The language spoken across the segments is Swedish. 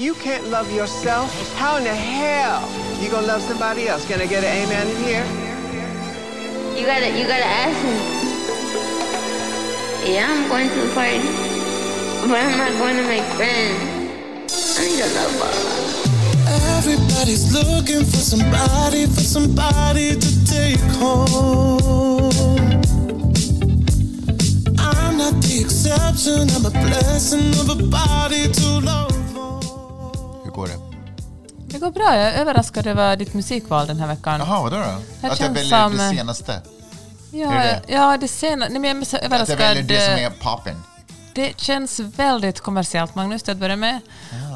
If you can't love yourself, how in the hell you gonna love somebody else? Can I get an amen in here? You gotta, you gotta ask me. Yeah, I'm going to the party, but I'm not going to make friends. I need a lover. Everybody's looking for somebody, for somebody to take home. I'm not the exception, I'm a blessing of a body to love går bra. Jag är överraskad över ditt musikval den här veckan. Jaha, vadå då? Det Att jag väljer som, det eh, senaste? Ja, det ja det sena, nej, men jag är så Att jag överraskad. väljer det som eh, är poppen? Det känns väldigt kommersiellt, Magnus, till att börja med.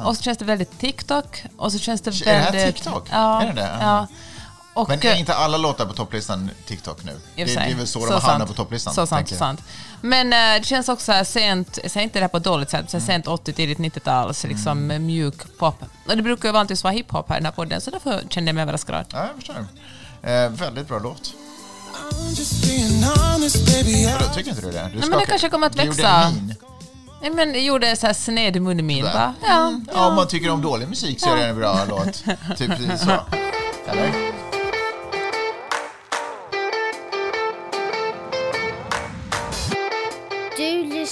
Och så känns det väldigt TikTok. Och så känns det Är det här väldigt... TikTok? Ja. Är det det? Ja. Och, Men är inte alla låtar på topplistan TikTok nu? Det, det är väl så, Så de hamnar sant. på topplistan? Så sant, så sant. Men eh, det känns också sent, jag säger inte det här på ett dåligt sätt, så här sent 80 tidigt 90-tals liksom Mm. mjuk pop. Och det brukar ju vanligtvis vara hiphop här i den här podden, så därför kände jag mig överraskad. Ja, jag förstår. Eh, väldigt bra låt. Vadå, tycker inte du det? Du men det kanske kommer att växa. Nej, men jag gjorde så här sned munmin Sådär. bara. Ja, Ja, om man tycker om dålig musik så är det en bra låt. Typ precis så. Eller?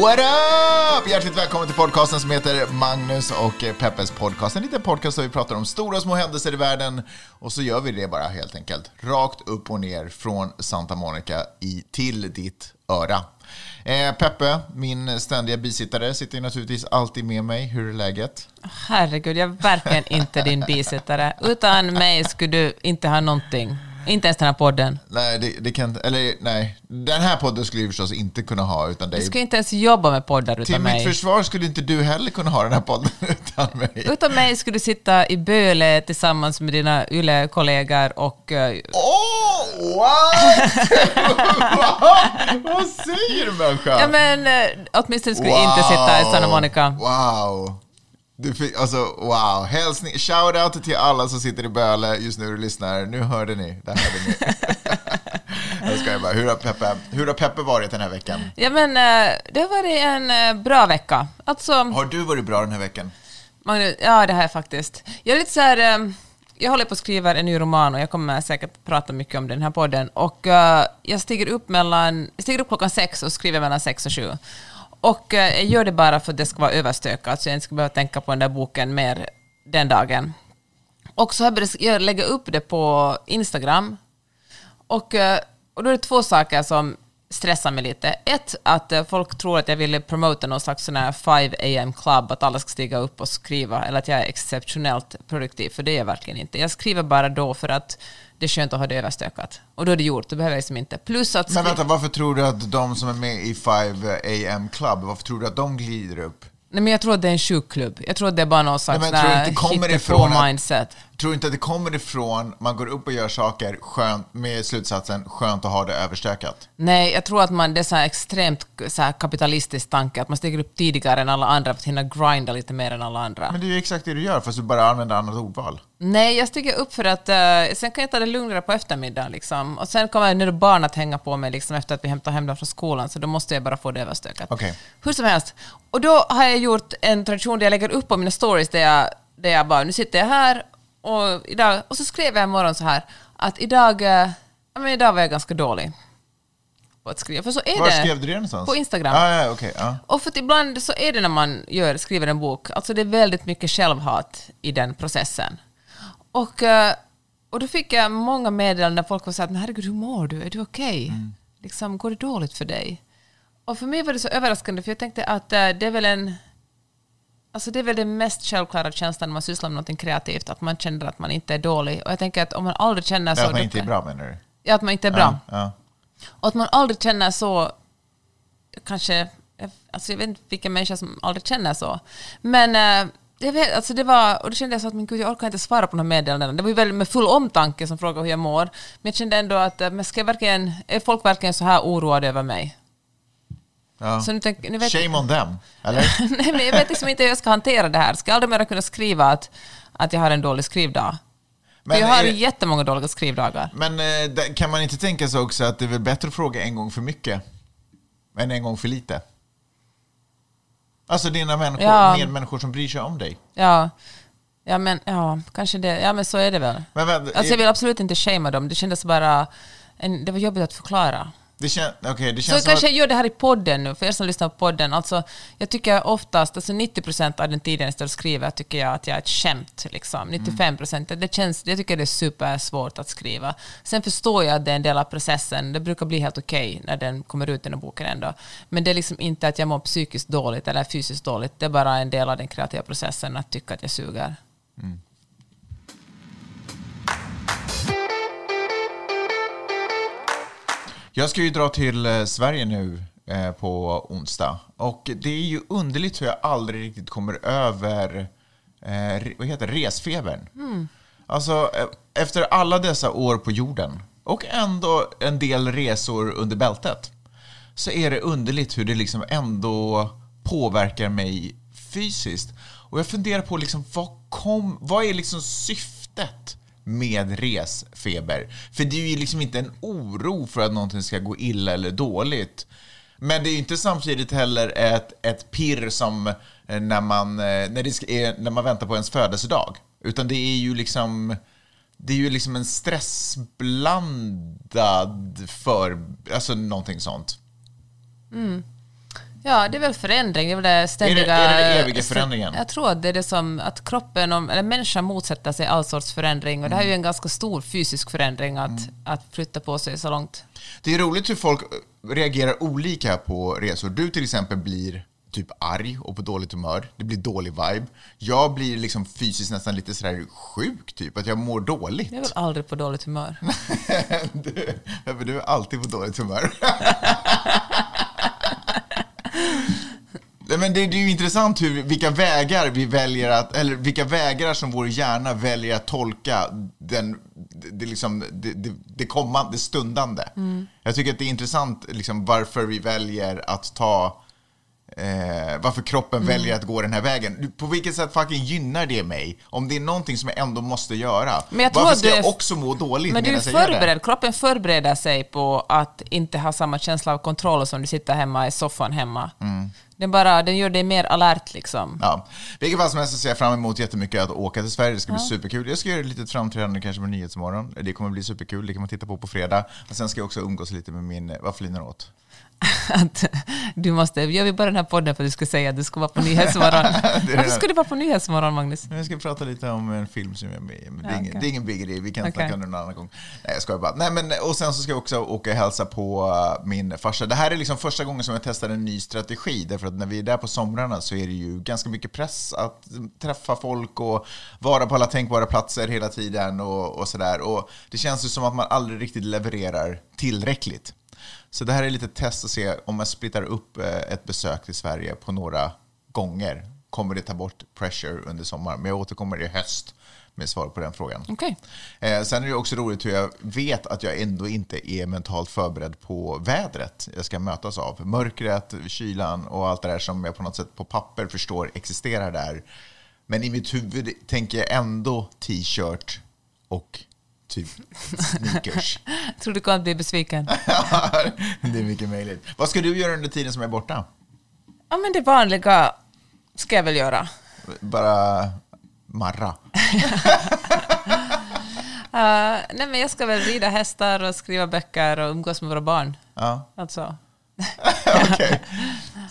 What up! Hjärtligt välkommen till podcasten som heter Magnus och Peppes podcast. En liten podcast där vi pratar om stora och små händelser i världen. Och så gör vi det bara helt enkelt. Rakt upp och ner från Santa Monica i, till ditt öra. Eh, Peppe, min ständiga bisittare, sitter ju naturligtvis alltid med mig. Hur är läget? herregud, jag är verkligen inte din bisittare. Utan mig skulle du inte ha någonting. Inte ens den här podden. Nej, det, det kan Eller nej, den här podden skulle vi förstås inte kunna ha utan dig. Du ska inte ens jobba med poddar Till utan mitt mig. försvar skulle inte du heller kunna ha den här podden utan mig. Utan mig skulle du sitta i Böle tillsammans med dina YLE-kollegor och... eh, Åh, what? Vad säger du människa? Ja men eh, åtminstone skulle jag inte sitta i Santa Monica. Wow. Du alltså, wow. Hälsning, shout-out till alla som sitter i Böle just nu och lyssnar. Nu hörde ni. Det hörde ni. Jag skojar bara. Hur har, Peppe, hur har Peppe varit den här veckan? Ja men eh, det har varit en eh, bra vecka. Alltså, Har du varit bra den här veckan? Magnus, ja det har jag faktiskt. Jag är lite så här, eh, jag håller på att skriva en ny roman och jag kommer säkert prata mycket om den här podden. Och eh, jag stiger upp mellan, jag stiger upp klockan sex och skriver mellan sex och sju. Och jag gör det bara för att det ska vara överstökat så jag inte ska behöva tänka på den där boken mer den dagen. Och så har jag börjat lägga upp det på Instagram. Och, eh, och då är det två saker som stressar mig lite. Ett, att eh, folk tror att jag ville promota någon slags sån här 5 am club, att alla ska stiga upp och skriva, eller att jag är exceptionellt produktiv, för det är jag verkligen inte. Jag skriver bara då för att det är skönt att ha det överstökat. Och då är det gjort, då behöver jag liksom inte. Plus att... Men vänta, varför tror du att de som är med i 5 AM Club, varför tror du att de glider upp? Nej, men jag tror att det är en sjukklubb. Jag tror att det är bara någon slags men tror du inte det kommer ifrån att- mindset. Tror inte att det kommer ifrån, man går upp och gör saker skönt, med slutsatsen skönt att ha det överstökat? Nej, jag tror att man, det är så extremt så här kapitalistisk tanke, att man stiger upp tidigare än alla andra för att hinna grinda lite mer än alla andra. Men det är ju exakt det du gör, fast du bara använder annat ordval. Nej, jag stiger upp för att uh, sen kan jag ta det lugnare på eftermiddagen. Liksom. Och sen kommer nu barn att hänga på mig liksom, efter att vi hämtar hem dem från skolan, så då måste jag bara få det överstökat. Okej. Hur som helst. Och då har jag gjort en tradition där jag lägger upp på mina stories där jag, där jag bara, nu sitter jag här och, idag, och så skrev jag imorgon så här att idag, eh, ja, men idag var jag ganska dålig på att skriva. För så är Var det. skrev du det någonstans? På Instagram. Ah, ja, okej. ja. Och för att ibland så är det när man gör, skriver en bok, alltså det är väldigt mycket självhat i den processen. Och, eh, och då fick jag många meddelanden där folk var så här, men herregud, hur mår du? Är du okej? Mm. Liksom, går det dåligt för dig? Och för mig var det så överraskande, för jag tänkte att eh, det är väl en... Alltså det är väl den mest självklara känslan när man sysslar med något kreativt, att man känner att man inte är dålig. Och jag tänker att om man aldrig känner så... Att man inte är bra menar du? Ja, att man inte är bra. Ja, ja. Och att man aldrig känner så, kanske, alltså jag vet inte vilken människa som aldrig känner så. Men eh, jag vet, alltså det var, och då kände jag så att men gud, jag orkar inte svara på de här meddelandena. Det var ju väldigt med full omtanke som frågade hur jag mår. Men jag kände ändå att, eh, men ska jag verkligen, är folk verkligen så här oroade över mig? Ja. Så nu tänk, nu vet, Shame on them, eller? nej, men jag vet liksom inte hur jag ska hantera det här. Ska jag aldrig mer kunna skriva att, att jag har en dålig skrivdag? Men, jag har är jättemånga dåliga skrivdagar. men eh, kan man inte tänka sig också att det är väl bättre att fråga en gång för mycket än en gång för lite? Alltså dina människor, Ja. medmänniskor som bryr sig om dig. Ja, ja, men, ja, kanske det. Ja, men så är det väl. Men vänta, Alltså jag vill absolut inte shamea dem. Det kändes bara... En, det var jobbigt att förklara. Det, kän, okay, det Så känns som kanske att, jag gör det här i podden nu, för er som lyssnar på podden. Alltså, jag tycker oftast, alltså 90% av den tiden jag står och skriver, tycker jag att jag är ett skämt. Liksom. 95 det känns, jag tycker det är supersvårt att skriva. Sen förstår jag att det är en del av processen. Det brukar bli helt okej när den kommer ut, den här boken ändå. Men det är liksom inte att jag mår psykiskt dåligt eller fysiskt dåligt. Det är bara en del av den kreativa processen att tycka att jag suger. Jag ska ju dra till eh, Sverige nu eh, på onsdag. Och det är ju underligt hur jag aldrig riktigt kommer över eh, vad heter resfebern. Alltså, eh, efter alla dessa år på jorden och ändå en del resor under bältet så är det underligt hur det liksom ändå påverkar mig fysiskt. Och jag funderar på liksom, vad, kom, vad är liksom syftet med resfeber? För det är ju liksom inte en oro för att någonting ska gå illa eller dåligt. Men det är ju inte samtidigt heller ett, ett pirr som eh, när man, eh, när, det är, eh, när man väntar på ens födelsedag. Utan det är ju liksom det är ju liksom en stressblandad för... Alltså någonting sånt. Mm. Ja, det är väl förändring. Det är väl det ständiga... är det den eviga förändringen? Jag tror att det är det som att kroppen, om- eller människan motsätter sig all sorts förändring. Och det här är ju en ganska stor fysisk förändring att, Mm. att flytta på sig så långt. Det är roligt hur folk reagerar olika på resor. Du till exempel blir typ arg och på dåligt humör. Det blir dålig vibe. Jag blir liksom fysiskt nästan lite sådär sjuk, typ. Att jag mår dåligt. Jag är väl aldrig på dåligt humör. du, du är alltid på dåligt humör. Nej, Men det, det är ju intressant hur, vilka vägar vi väljer att, eller vilka vägar som vår hjärna väljer att tolka den, det, liksom, det, det, det kommande, det stundande. Jag tycker att det är intressant liksom, varför vi väljer att ta Eh, varför kroppen väljer att gå den här vägen. På vilket sätt fucking gynnar det mig? Om det är någonting som jag ändå måste göra. Men jag varför ska du jag också må dåligt Men du är förberedd. Kroppen förbereder sig på att inte ha samma känsla av kontroll som du sitter hemma i soffan hemma. Mm. Den, bara, den gör dig mer alert liksom. Ja. Vilket fall som helst så ser jag fram emot jättemycket att åka till Sverige. Det ska bli superkul. Jag ska göra ett litet framträdande kanske på Nyhetsmorgon. Det kommer bli superkul. Det kan man titta på på fredag. Och sen ska jag också umgås lite med min... Vad flinar åt? Att du måste, gör vi bara den här podden för att du ska säga att du ska vara på Nyhetsmorgon. Varför ska du vara på Nyhetsmorgon, Magnus? Jag ska prata lite om en film som jag är med i. Men det, är Ja, ingen, okej. det är ingen big idé. Vi kan Okej. snacka om det någon annan gång. Nej, jag skojar bara. Nej, men, och sen så ska jag också åka och hälsa på uh, min farsa. Det här är liksom första gången som jag testar en ny strategi. Därför att när vi är där på somrarna så är det ju ganska mycket press att träffa folk och vara på alla tänkbara platser hela tiden och, och sådär. Och det känns ju som att man aldrig riktigt levererar tillräckligt. Så det här är lite test att se om man splittar upp eh, ett besök till Sverige på några gånger. Kommer det ta bort pressure under sommaren? Men jag återkommer i höst med svar på den frågan. Okej. Eh, sen är det också roligt hur jag vet att jag ändå inte är mentalt förberedd på vädret jag ska mötas av. Mörkret, kylan och allt det där som jag på något sätt på papper förstår existerar där. Men i mitt huvud tänker jag ändå t-shirt och typ sneakers. Tror du kommer att bli besviken. det är mycket möjligt. Vad ska du göra under tiden som jag är borta? Ja, men det vanliga ska jag väl göra. Bara marra. Uh, nej, men jag ska väl rida hästar och skriva böcker och umgås med våra barn. Ja, Alltså. okej.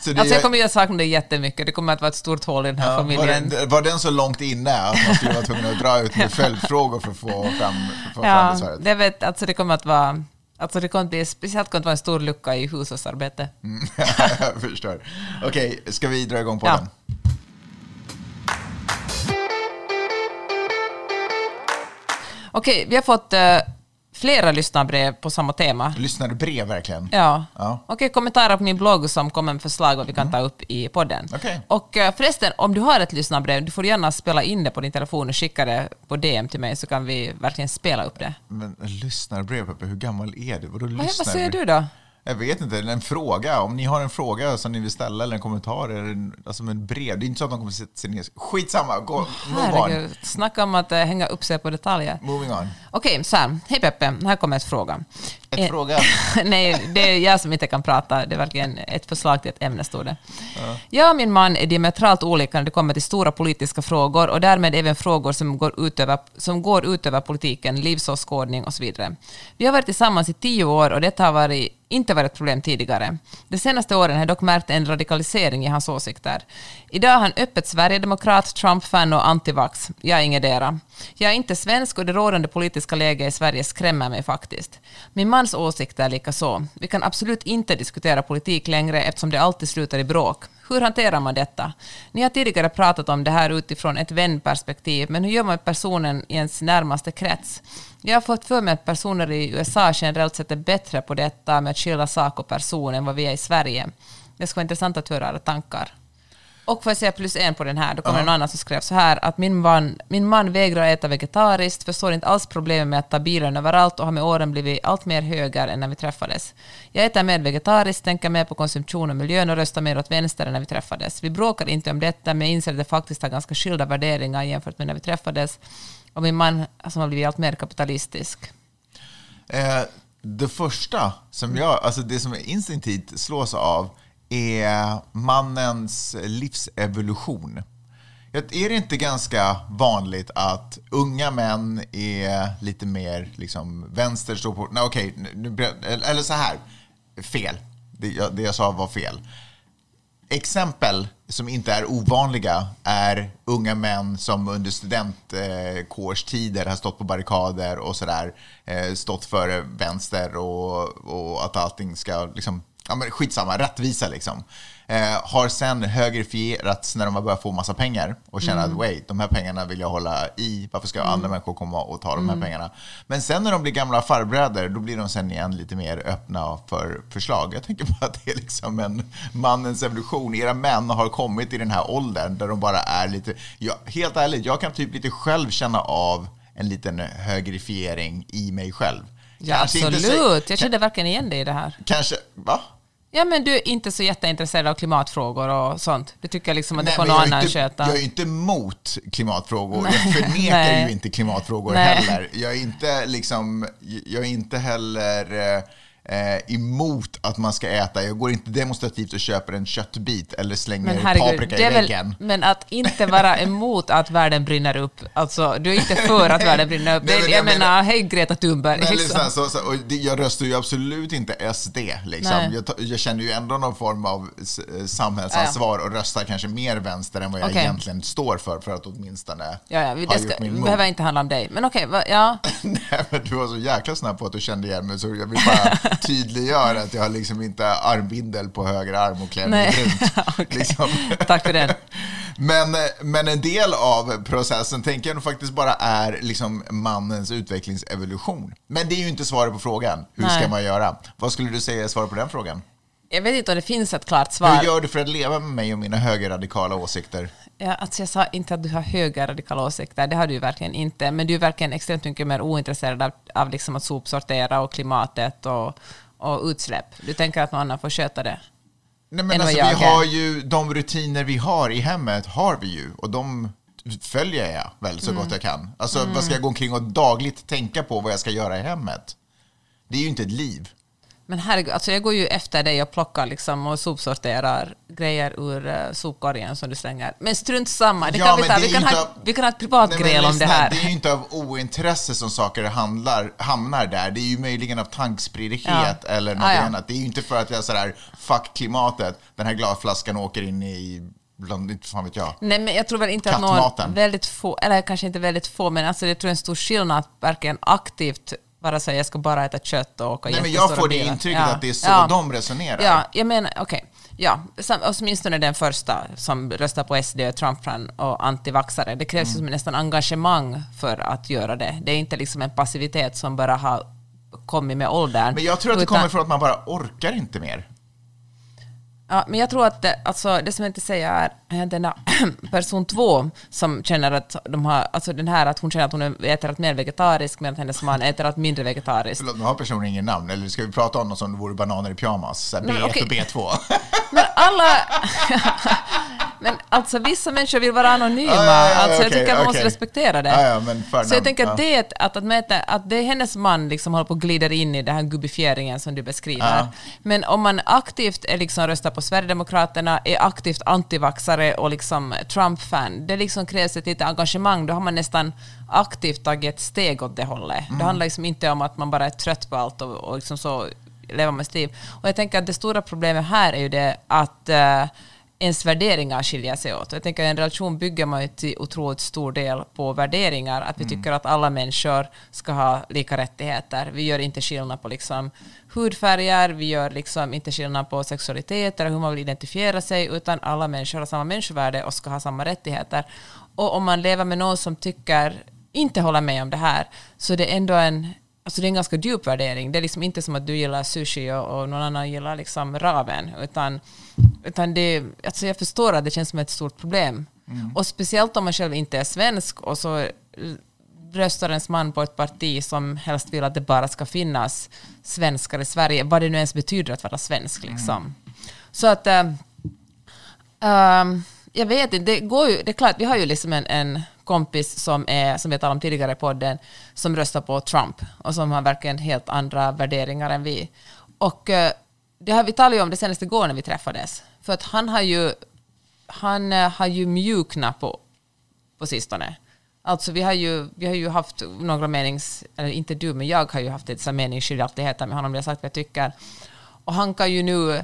Så det- alltså jag kommer ju att sakna det jättemycket. Det kommer att vara ett stort hål i den här ja, var, familjen. den, var den så långt inne att man skulle vara tvungen att dra ut med följdfrågor för att få fram, få fram Ja, besväret? det, vet, alltså det kommer att vara... Alltså det kommer att bli, speciellt kommer det vara en stor lucka i hushållsarbete. Mm, jag förstår. Okej, ska vi dra igång på Ja. den? Okej, vi har fått eh, flera lyssnarbrev på samma tema. Lyssnade brev verkligen? Ja. Ja. Okej, kommentarer på min blogg som kommer med förslag vad vi kan ta upp i podden. Okej. Och eh, förresten, om du har ett lyssnarbrev, du får gärna spela in det på din telefon och skicka det på DM till mig så kan vi verkligen spela upp det. Men lyssnarbrev, Peppe, hur gammal är du? Vadå Vad, vad lyssnarbrev? säger du då? Jag vet inte, en fråga. Om ni har en fråga som ni vill ställa eller en kommentar eller en, alltså en brev. Det är inte så att de kommer sätta sig ner. Skitsamma, gå, move on. Snacka om att eh, hänga upp sig på detaljer. Moving on. Okej, så här. Hej Peppe, här kommer ett fråga. Ett Eh, fråga. Nej, det är jag som inte kan prata. Det är verkligen ett förslag till ett ämne, stod det. Jag och min man är diametralt olika när det kommer till stora politiska frågor och därmed även frågor som går ut över, som går ut över politiken, livsåskådning och så vidare. Vi har varit tillsammans i tio år och detta har varit, inte varit ett problem tidigare. De senaste åren har jag dock märkt en radikalisering i hans åsikter. Idag är han öppet sverigedemokrat, Trump-fan och antivax. Jag är ingetdera. Jag är inte svensk och det rådande politiska läget i Sverige skrämmer mig faktiskt. Min mans åsikter är lika så. Vi kan absolut inte diskutera politik längre eftersom det alltid slutar i bråk. Hur hanterar man detta? Ni har tidigare pratat om det här utifrån ett vänperspektiv, men hur gör man med personen i ens närmaste krets? Jag har fått för mig att personer i USA generellt sett är bättre på detta med att skilja sak och person än vad vi är i Sverige. Det skulle vara intressant att höra era tankar. Och får jag säga plus en på den här, då kommer en annan som skrev så här att min man, min man vägrar äta vegetariskt, förstår inte alls problemet med att ta bilen överallt och har med åren blivit allt mer höger än när vi träffades. Jag äter mer vegetariskt, tänker mer på konsumtion och miljön och röstar mer åt vänster än när vi träffades. Vi bråkar inte om detta, men jag inser att det faktiskt har ganska skilda värderingar jämfört med när vi träffades. Och min man som har blivit allt mer kapitalistisk. Eh, det första som jag, alltså det som jag instinktivt slås av är mannens livsevolution. Är det inte ganska vanligt att unga män är lite mer liksom, vänster, står på... Nej, okej, nu, eller så här. Fel. Det jag, det jag sa var fel. Exempel som inte är ovanliga är unga män som under studentkårstider har stått på barrikader och sådär, eh, stått för vänster och, och att allting ska, liksom, ja men skitsamma, rättvisa liksom. Eh, har sen högerifierats när de har börjat få massa pengar och känner att wait, de här pengarna vill jag hålla i, varför ska andra människor komma och ta de här pengarna? Men sen när de blir gamla farbröder, då blir de sen igen lite mer öppna för förslag. Jag tänker bara att det är liksom en mannens evolution. Era män har kommit i den här åldern där de bara är lite, ja, helt ärligt, jag kan typ lite själv känna av en liten högerifiering i mig själv. Ja, Kanske inte så- absolut. Jag kände verkligen igen dig i det här. Kanske, va? Ja, men du är inte så jätteintresserad av klimatfrågor och sånt. Du tycker liksom att det Nej, får men någon annan inte, sköta. Jag är inte emot klimatfrågor. Nej. Jag förnekar ju inte klimatfrågor Nej. heller. Jag är inte, liksom, jag är inte heller eh, emot att man ska äta. Jag går inte demonstrativt och köper en köttbit eller slänger Men herregud, paprika i väggen. men att inte vara emot att världen brinner upp, alltså du är inte för att världen brinner upp. Nej, Det- men jag, jag menar, hej Greta Thunberg. Nej, liksom. lyssna, så, så, och det, jag röstar ju absolut inte SD. Liksom. Jag, jag känner ju ändå någon form av eh, samhällsansvar och röstar kanske mer vänster än vad jag Okej. egentligen står för, för att åtminstone Ja, ja, vi- ha det gjort ska, min move. behöver inte handla om dig. Men okej, va- ja. Nej, men du var så jäkla snabb på att du kände igen mig så jag vill bara tydliggöra att jag har liksom inte armbindel på höger arm och Nej. brunt. Okej. Liksom. Tack för den. Men, men en del av processen tänker jag nog faktiskt bara är liksom mannens utvecklingsevolution. Men det är ju inte svaret på frågan. Hur Nej. ska man göra? Vad skulle du säga är svaret på den frågan? Jag vet inte om det finns ett klart svar. Hur gör du för att leva med mig och mina högerradikala åsikter? Ja, alltså jag sa inte att du har höga radikala åsikter, det har du verkligen inte. Men du är verkligen extremt mycket mer ointresserad av, av liksom att sopsortera och klimatet och, och utsläpp. Du tänker att någon annan får sköta det. Nej, men alltså, vi har ju de rutiner vi har i hemmet har vi ju och de följer jag väl så Mm. gott jag kan. Alltså vad ska jag gå omkring och dagligt tänka på vad jag ska göra i hemmet? Det är ju inte ett liv. Men herregud, alltså jag går ju efter dig och plockar liksom och sopsorterar grejer ur uh, sopkorgen som du slänger. Men strunt samma, det Ja, kan vi ta. Vi kan, ha, av- vi kan ha ett privat Nej, gräl om det här. Det är ju inte av ointresse som saker handlar, hamnar där. Det är ju möjligen av tankspriddlighet Ja. eller något Ah, ja. annat. Det är ju inte för att jag sådär, fuck klimatet, den här glasflaskan åker in i, bland, inte fan vet jag. Nej, men jag tror väl inte att någon, Kattmaten. väldigt få, eller kanske inte väldigt få, men alltså jag tror en stor skillnad att verkligen aktivt bara säga jag ska bara äta kött och åka Nej, men jag får det bilar. intrycket Ja. att det är så Ja. de resonerar. Ja, jag menar, okej. Ja, sam- åtminstone den första som röstar på SD, Trump-fan och antivaxare. Det krävs Mm. nästan engagemang för att göra det. Det är inte liksom en passivitet som bara har kommit med åldern. Men jag tror att det utan- kommer från att man bara orkar inte mer. Ja, men jag tror att det, alltså, det som jag inte säger är är den där person två som känner att de har, alltså den här att hon känner att hon äter allt mer vegetarisk medan hennes man äter allt mindre vegetariskt. Förlåt, nu har personen ingen namn. Eller ska vi prata om någon som vore bananer i pyjamas? Så här Nej, B1 okej. och B2. Men alla... men alltså vissa människor vill vara anonyma. Ja, ja, ja, alltså, jag okej, tycker att man måste okej. respektera det. Ja, ja, så jag tänker att det är ett, att, att, mäta, att det är hennes man liksom håller på att glida in i den här gubbifieringen som du beskriver. Ja. Men om man aktivt är liksom röstar på Sverigedemokraterna, är aktivt antivaxare och liksom Trump-fan, det liksom krävs ett litet engagemang. Då har man nästan aktivt tagit ett steg åt det hållet. Mm. Det handlar liksom inte om att man bara är trött på allt och, och liksom så leva med liv. Och jag tänker att det stora problemet här är ju det att eh, ens värderingar skiljer sig åt. Jag tänker en relation bygger man ju till otroligt stor del på värderingar, att vi tycker att alla människor ska ha lika rättigheter. Vi gör inte skillnad på liksom hudfärger, vi gör liksom inte skillnad på sexualitet eller hur man vill identifiera sig, utan alla människor har samma människovärde och ska ha samma rättigheter. Och om man lever med någon som tycker, inte håller med om det här, så det är ändå en Alltså det är en ganska djup värdering. Det är liksom inte som att du gillar sushi och, och någon annan gillar liksom ramen. Utan, utan det, alltså jag förstår att det känns som ett stort problem. Och speciellt om man själv inte är svensk och så röstar ens man på ett parti som helst vill att det bara ska finnas svenskar i Sverige, vad det nu ens betyder att vara svensk. Liksom. Så att... eh, ehm, jag vet inte, det går ju, det är klart, vi har ju liksom en, en kompis som, är, som vi talat om tidigare i podden, som röstar på Trump och som har verkligen helt andra värderingar än vi. Och eh, det har vi talade ju om det senaste igår när vi träffades, för att han har ju, han eh, har ju mjuknat på, på sistone. Alltså vi har ju, vi har ju haft några menings, eller inte du, men jag har ju haft ett meningsskiljaktigheter med honom, jag har sagt vad jag tycker. Och han kan ju nu,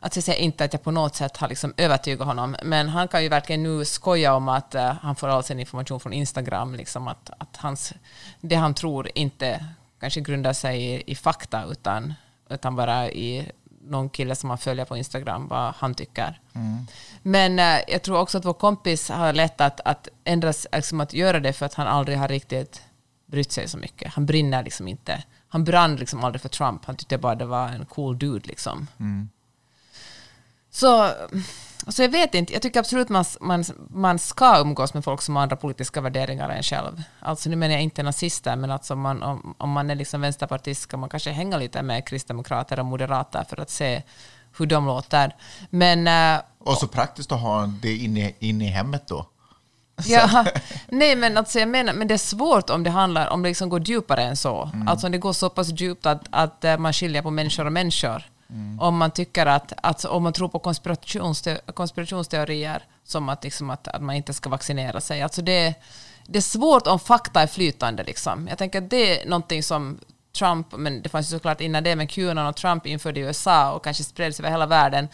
Alltså jag säger inte att jag på något sätt har liksom övertygat honom, men han kan ju verkligen nu skoja om att uh, han får all sin information från Instagram, liksom att, att hans, det han tror inte kanske grundar sig i, i fakta, utan, utan bara i någon kille som han följer på Instagram, vad han tycker. Men eh, jag tror också att vår kompis har lätt att, att ändras, liksom att göra det för att han aldrig har riktigt brytt sig så mycket. Han brinner liksom inte. Han brann liksom aldrig för Trump. Han tyckte bara det var en cool dude liksom. Så, så jag vet inte, jag tycker absolut man, man, man ska umgås med folk som har andra politiska värderingar än själv. Alltså nu menar jag inte nazister, men alltså man, om, om man är liksom vänsterpartist ska man kanske hänga lite med kristdemokrater och moderater för att se hur de låter. Men eh, Och så praktiskt att ha det inne, inne i hemmet då. Ja, nej men alltså jag menar, men det är svårt om det handlar, om det liksom går djupare än så. Alltså om det går så pass djupt att, att eh, man skiljer på människor och människor. Mm. Om man tycker att, att, om man tror på konspirationste, konspirationsteorier som att, liksom att, att man inte ska vaccinera sig. Alltså det, det är svårt om fakta är flytande liksom. Jag tänker att det är någonting som Trump, men det fanns ju såklart innan det, men Qanon och Trump införde i USA och kanske spreds över hela världen,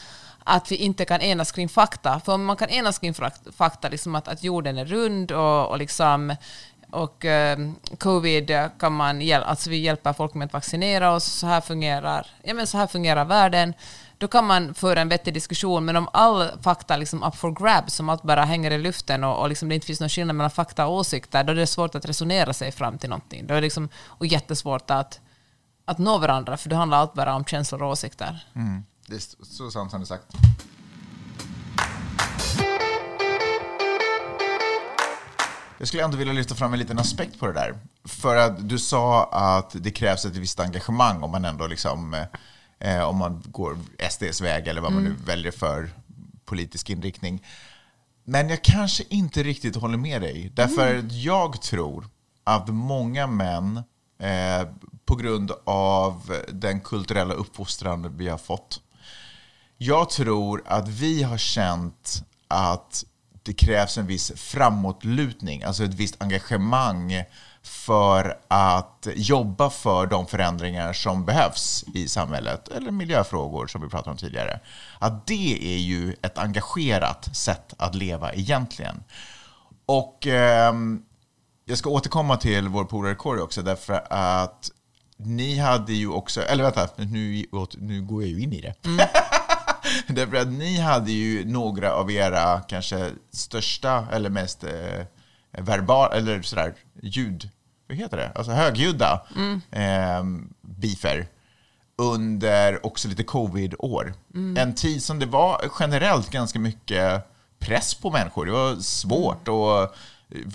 att vi inte kan enas kring fakta. För om man kan enas kring fakta, liksom att, att jorden är rund och, och liksom och ehm, eh, covid kan man hjälpa alltså vi hjälper folk med att vaccinera oss, så här fungerar, ja, men så här fungerar världen. Då kan man föra en vettig diskussion, men om all fakta liksom up for grabs, som allt bara hänger i luften och, och liksom det inte finns någon skillnad mellan fakta och åsikter, då är det svårt att resonera sig fram till någonting. Då är det liksom, och jättesvårt att, att nå varandra, för det handlar allt bara om känslor och åsikter. Mm. Det är så sant som det är sagt. Jag skulle ändå vilja lyfta fram en liten aspekt på det där. För att du sa att det krävs ett visst engagemang om man ändå liksom, eh, om man går SDs väg eller vad man nu väljer för politisk inriktning. Men jag kanske inte riktigt håller med dig. Därför att jag tror att många män, eh, på grund av den kulturella uppfostran vi har fått, jag tror att vi har känt att det krävs en viss framåtlutning, alltså ett visst engagemang för att jobba för de förändringar som behövs i samhället, eller miljöfrågor som vi pratade om tidigare. Att det är ju ett engagerat sätt att leva egentligen. Och eh, jag ska återkomma till vår polare Corey också, därför att ni hade ju också, eller vänta, nu, nu går jag ju in i det. Mm. Därför att ni hade ju några av era kanske största eller mest eh, verbal, eller sådär ljud, vad heter det? Alltså högljudda eh, beefer. under också lite covid-år. En tid som det var generellt ganska mycket press på människor. Det var svårt och eh,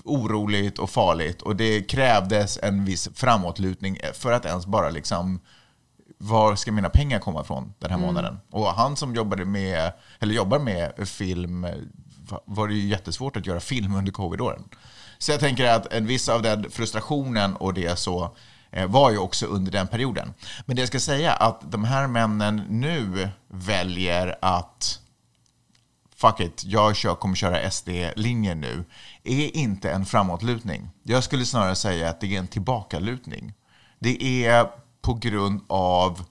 oroligt och farligt och det krävdes en viss framåtlutning för att ens bara liksom var ska mina pengar komma ifrån den här månaden? Och han som jobbade med, eller jobbar med film, var det ju jättesvårt att göra film under covid-åren. Så jag tänker att en viss av den frustrationen och det så eh, var ju också under den perioden. Men det jag ska säga att de här männen nu väljer att fuck it, jag kör, kommer köra SD-linjen nu, är inte en framåtlutning. Jag skulle snarare säga att det är en tillbakalutning. Det är på grund av,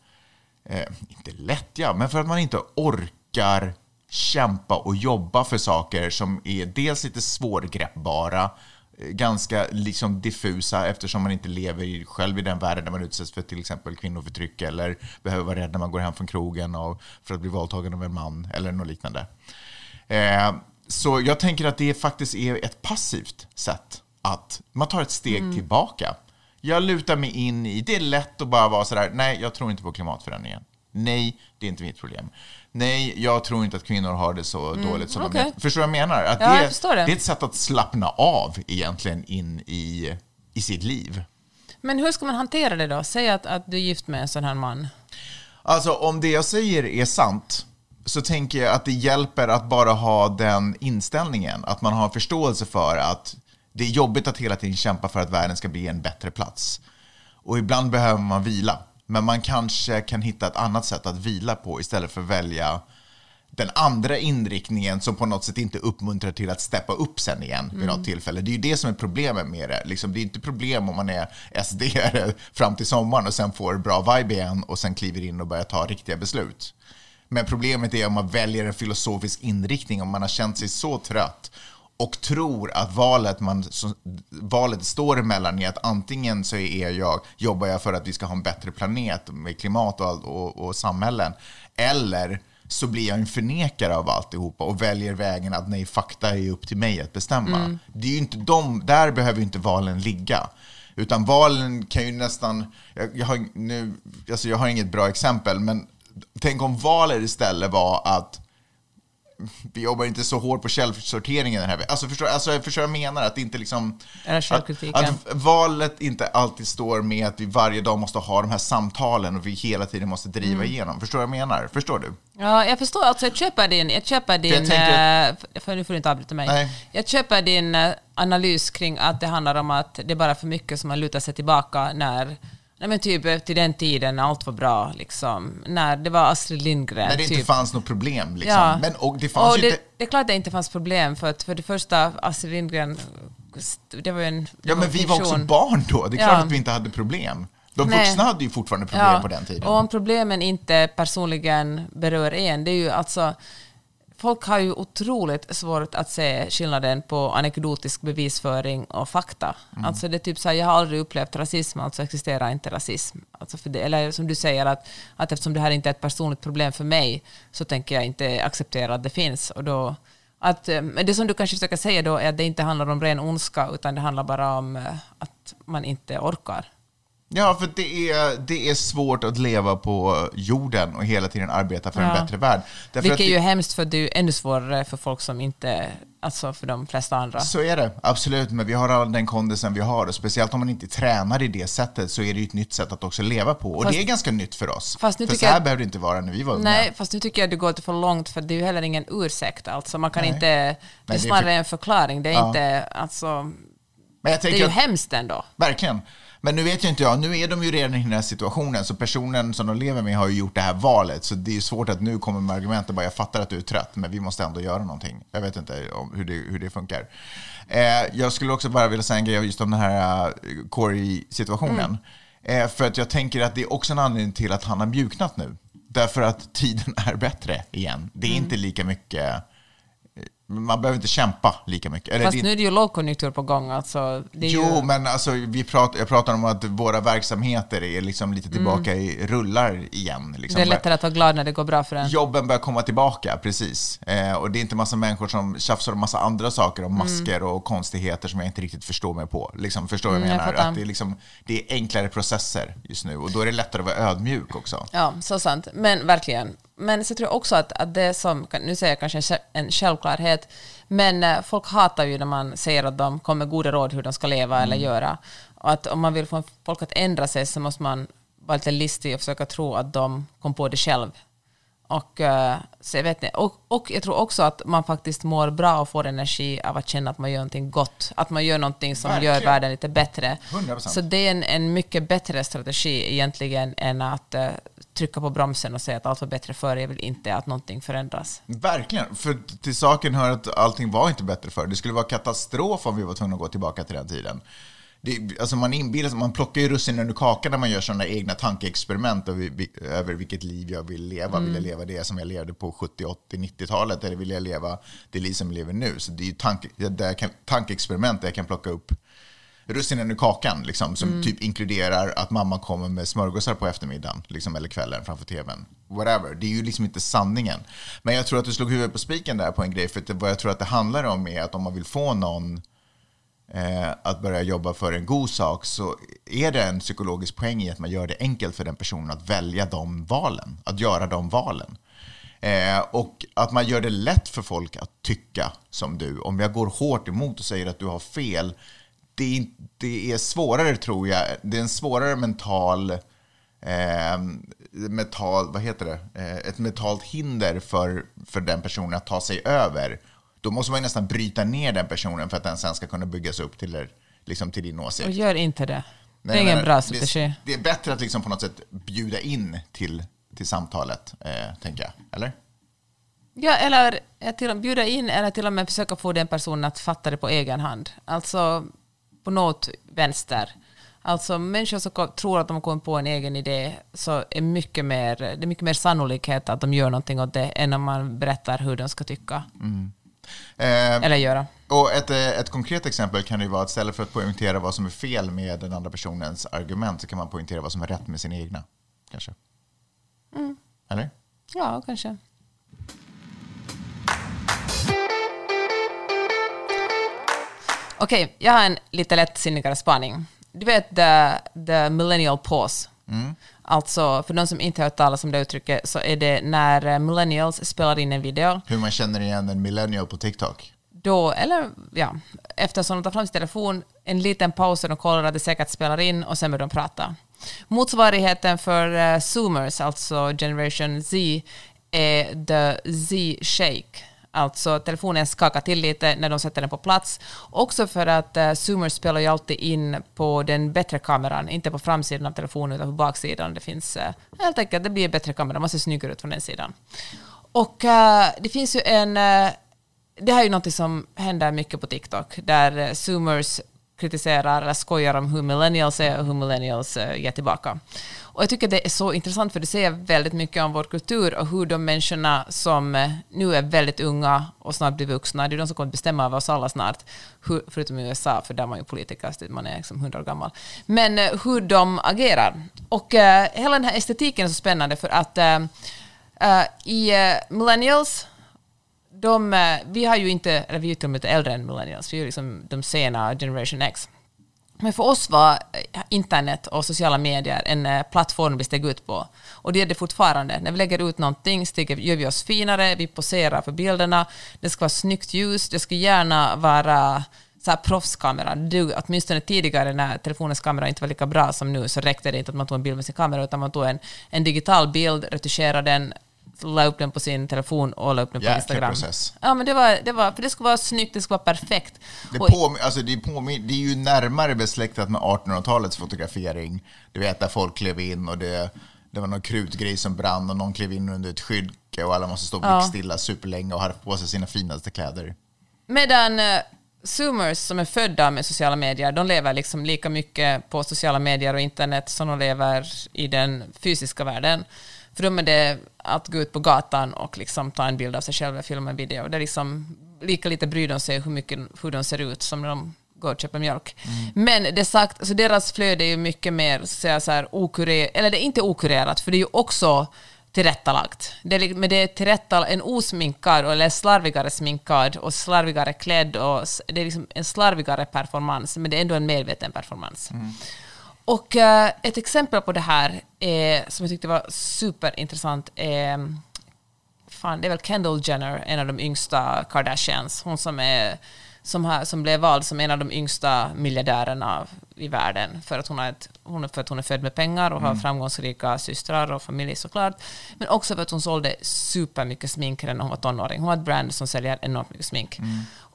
eh, inte lättja, men för att man inte orkar kämpa och jobba för saker som är dels lite svårgreppbara, eh, ganska liksom diffusa eftersom man inte lever själv i den världen där man utsätts för till exempel kvinnoförtryck eller behöver vara rädd när man går hem från krogen och för att bli våldtagen av en man eller något liknande. Eh, så jag tänker att det faktiskt är ett passivt sätt att man tar ett steg tillbaka. Jag lutar mig in i, det är lätt att bara vara sådär, nej, jag tror inte på klimatförändringen. Nej, det är inte mitt problem. Nej, jag tror inte att kvinnor har det så dåligt som okej. de. Förstår du vad jag menar? Att Ja, det, jag det. det är ett sätt att slappna av egentligen in i, i sitt liv. Men hur ska man hantera det då? Säg att, att du är gift med en sån här man. Alltså om det jag säger är sant så tänker jag att det hjälper att bara ha den inställningen. Att man har förståelse för att det är jobbigt att hela tiden kämpa för att världen ska bli en bättre plats. Och ibland behöver man vila. Men man kanske kan hitta ett annat sätt att vila på istället för att välja den andra inriktningen som på något sätt inte uppmuntrar till att steppa upp sen igen vid något tillfälle. Det är ju det som är problemet med det. Liksom, det är inte problem om man är sd fram till sommaren och sen får bra vibe igen och sen kliver in och börjar ta riktiga beslut. Men problemet är om man väljer en filosofisk inriktning, om man har känt sig så trött och tror att valet, man, valet står emellan är att antingen så är jag, jobbar jag för att vi ska ha en bättre planet med klimat och, och, och samhällen, eller så blir jag en förnekare av alltihopa och väljer vägen att nej, fakta är upp till mig att bestämma. Det är ju inte de, där behöver ju inte valen ligga. Utan valen kan ju nästan, jag, jag, har, nu, alltså jag har inget bra exempel, men tänk om valet istället var att vi jobbar inte så hårt på källsorteringen den här veckan. Alltså förstår, alltså jag förstår jag menar, att det inte liksom... Att, att valet inte alltid står med att vi varje dag måste ha de här samtalen och vi hela tiden måste driva Mm. igenom. Förstår jag menar? Förstår du? Ja, jag förstår. Alltså, jag köper din... Jag köper din tänker- eh, för nu får du inte avbryta mig. Nej. Jag köper din eh, analys kring att det handlar om att det är bara för mycket som man lutar sig tillbaka när... Nej men typ eh, till den tiden när allt var bra, liksom. När det var Astrid Lindgren. När det inte typ. fanns något problem. Liksom. Ja. Men, och det fanns och det, inte... det är klart att det inte fanns problem, för att för det första, Astrid Lindgren, det var ju en... Ja, men vi var också barn då. Det är Ja. klart att vi inte hade problem. De Nej. vuxna hade ju fortfarande problem på den tiden. Och om problemen inte personligen berör en, det är ju alltså... Folk har ju otroligt svårt att se skillnaden på anekdotisk bevisföring och fakta. Mm. Alltså det är typ så här, jag har aldrig upplevt rasism, alltså existerar inte rasism. Alltså för det, eller som du säger, att, att eftersom det här inte är ett personligt problem för mig, så tänker jag inte acceptera att det finns. Och då, att, eh, det som du kanske försöker säga då är att det inte handlar om ren ondska, utan det handlar bara om eh, att man inte orkar. Ja, för det är, det är svårt att leva på jorden och hela tiden arbeta för Ja. en bättre värld. Därför Vilket är ju hemskt för det är ännu svårare för folk som inte, alltså för de flesta andra. Så är det, absolut. Men vi har all den kondisen vi har. Och speciellt om man inte tränar i det sättet så är det ju ett nytt sätt att också leva på. Och Fast- det är ganska nytt för oss. Fast nu för så här jag- behövde det inte vara när vi var unga. Nej, fast nu tycker jag att du går lite för långt, för det är ju heller ingen ursäkt. Alltså man kan Nej. inte, det är det är snarare för- en förklaring. Det är Ja. inte, alltså, det är ju att, hemskt ändå. verkligen. Men nu vet ju inte jag, nu är de ju redan i den här situationen, så personen som de lever med har ju gjort det här valet, så det är svårt att nu komma med argumenten bara jag fattar att du är trött, men vi måste ändå göra någonting. Jag vet inte om hur det, hur det funkar. Eh, jag skulle också bara vilja säga en grej just om den här uh, Corey-situationen. Eh, för att jag tänker att det är också en anledning till att han har mjuknat nu. Därför att tiden är bättre igen. Det är inte lika mycket Man behöver inte kämpa lika mycket. Eller Fast det- nu är det ju lågkonjunktur på gång. Alltså, Jo, ju, men alltså, vi pratar, jag pratar om att våra verksamheter är liksom lite tillbaka i rullar igen. Liksom. det är lättare att vara glad när det går bra för en. Jobben börjar komma tillbaka, precis. Eh, och det är inte massa människor som tjafsar om massa andra saker, om masker och konstigheter som jag inte riktigt förstår mig på. Liksom, förstår vad jag Mm, jag menar? fattar. att det, är liksom, det är enklare processer just nu och då är det lättare att vara ödmjuk också. Ja, så sant. Men verkligen. Men så tror jag också att, att det som, nu säger jag kanske en själv- en självklarhet, men eh, folk hatar ju när man säger att de kommer med goda råd hur de ska leva eller göra. Och att om man vill få folk att ändra sig så måste man vara lite listig och försöka tro att de kom på det själv. Och, eh, så jag vet inte. Och, och jag tror också att man faktiskt mår bra och får energi av att känna att man gör någonting gott. Att man gör någonting som gör Verkligen. världen lite bättre. 100%. Så det är en, en mycket bättre strategi egentligen än att eh, trycka på bromsen och säga att allt var bättre förr. Jag vill inte att någonting förändras. Verkligen, för till saken hör att allting var inte bättre förr. Det skulle vara katastrof om vi var tvungna att gå tillbaka till den tiden. Det, alltså man inbillar sig, man plockar ju russinen ur kakan när man gör sådana egna tankeexperiment över, över vilket liv jag vill leva. Vill jag leva det som jag levde på 70, 80, 90-talet eller vill jag leva det liv som jag lever nu? Så det är ju tanke, jag kan, tankeexperiment där jag kan plocka upp russinen ur kakan, liksom, som typ inkluderar att mamma kommer med smörgåsar på eftermiddagen liksom, eller kvällen framför tvn. Whatever. Det är ju liksom inte sanningen. Men jag tror att du slog huvudet på spiken där på en grej, för det, vad jag tror att det handlar om är att om man vill få någon eh, att börja jobba för en god sak så är det en psykologisk poäng i att man gör det enkelt för den personen att välja de valen, att göra de valen. Eh, och att man gör det lätt för folk att tycka som du. Om jag går hårt emot och säger att du har fel, det det är svårare tror jag. Det är en svårare mental, eh, mental vad heter det? Eh, ett mentalt hinder för, för den personen att ta sig över. Då måste man nästan bryta ner den personen för att den sen ska kunna byggas upp till, er- liksom till din åsikt. Och gör inte det. Det är Nej, ingen bra strategi. Det, det är bättre att liksom på något sätt bjuda in till, till samtalet, eh, tänker jag. Eller? Ja, eller eh, till, bjuda in eller till och med försöka få den personen att fatta det på egen hand. Alltså på något vänster. Alltså människor som tror att de har kommit på en egen idé så är mycket mer, det är mycket mer sannolikhet att de gör någonting åt det än om man berättar hur de ska tycka Eh, eller göra. och ett, eh, ett konkret exempel kan ju vara att istället för att poängtera vad som är fel med den andra personens argument så kan man poängtera vad som är rätt med sina egna. Kanske. Mm. Eller? Ja, kanske. Okej, jag har en lite lättsinnigare spaning. Du vet the, the millennial pause. Alltså, för de som inte har hört talas om det uttrycket så är det när eh, millennials spelar in en video Hur man känner igen en millennial på TikTok. då, eller ja, eftersom de tar fram sin telefon, en liten paus och de kollar att det säkert spelar in och sen börjar de prata. Motsvarigheten för uh, Zoomers, alltså Generation Z, är the Z-shake. Alltså telefonen skakar till lite när de sätter den på plats. Också för att eh, Zoomers spelar ju alltid in på den bättre kameran, inte på framsidan av telefonen utan på baksidan. Det finns eh, helt enkelt, det blir en bättre kamera, man ser snyggare ut från den sidan. Och eh, det finns ju en eh, det här är ju något som händer mycket på TikTok, där eh, zoomers kritiserar eller skojar om hur millennials är och hur millennials eh, ger tillbaka. Och jag tycker det är så intressant för det säger väldigt mycket om vår kultur och hur de människorna som eh, nu är väldigt unga och snart blir vuxna, det är de som kommer att bestämma över oss alla snart, hur, förutom i USA, för där är man ju politiker, så man är liksom 100 år gammal. Men eh, hur de agerar. Och uh, hela den här estetiken är så spännande för att uh, uh, i millennials de, vi har ju inte, eller vi är ju till och med lite äldre än millennials, vi är ju liksom de sena generation X. Men för oss var eh, internet och sociala medier en eh, plattform vi steg ut på. Och det är det fortfarande. När vi lägger ut någonting stiger, gör vi oss finare, vi poserar för bilderna, det ska vara snyggt ljus, det ska gärna vara eh, så här proffskamera. Du, åtminstone tidigare när telefonens kamera inte var lika bra som nu så räckte det inte att man tog en bild med sin kamera utan man tog en, en digital bild, retuscherade den, la upp den på sin telefon och la upp den på Jäkla Instagram. process. Ja, men det var, det var, för det skulle vara snyggt, det skulle vara perfekt. Det, Och- påmi- alltså det, är det är ju närmare besläktat med 1800-talets fotografering. Du vet, där folk klev in och det, det var någon krutgrej som brann och någon klev in under ett skydke och alla måste stå Ja. blickstilla superlänge och hade på sig sina finaste kläder. Medan eh, zoomers som är födda med sociala medier, de lever liksom lika mycket på sociala medier och internet som de lever i den fysiska världen. För dem är det att gå ut på gatan och liksom ta en bild av sig själv eller filma en video. Det är liksom lika lite bryr de sig hur, mycket, hur de ser ut som när de går och köper mjölk. Men det sagt, så deras flöde är ju mycket mer så så här, okurerat, eller det är inte okurerat, för det är ju också tillrättalagt. Det är, men det är tillrättal, en osminkad eller slarvigare sminkad och slarvigare klädd och det är liksom en slarvigare performance, men det är ändå en medveten performance. Och eh, ett exempel på det här är, som jag tyckte var superintressant är fan, det är väl Kendall Jenner, en av de yngsta Kardashians, hon som, är, som, har, som blev vald som en av de yngsta miljardärerna i världen för att hon, har ett, hon, är- för att hon är född med pengar och har framgångsrika systrar och familj såklart, men också för att hon sålde supermycket smink när hon var tonåring. Hon har ett brand som säljer enormt mycket smink.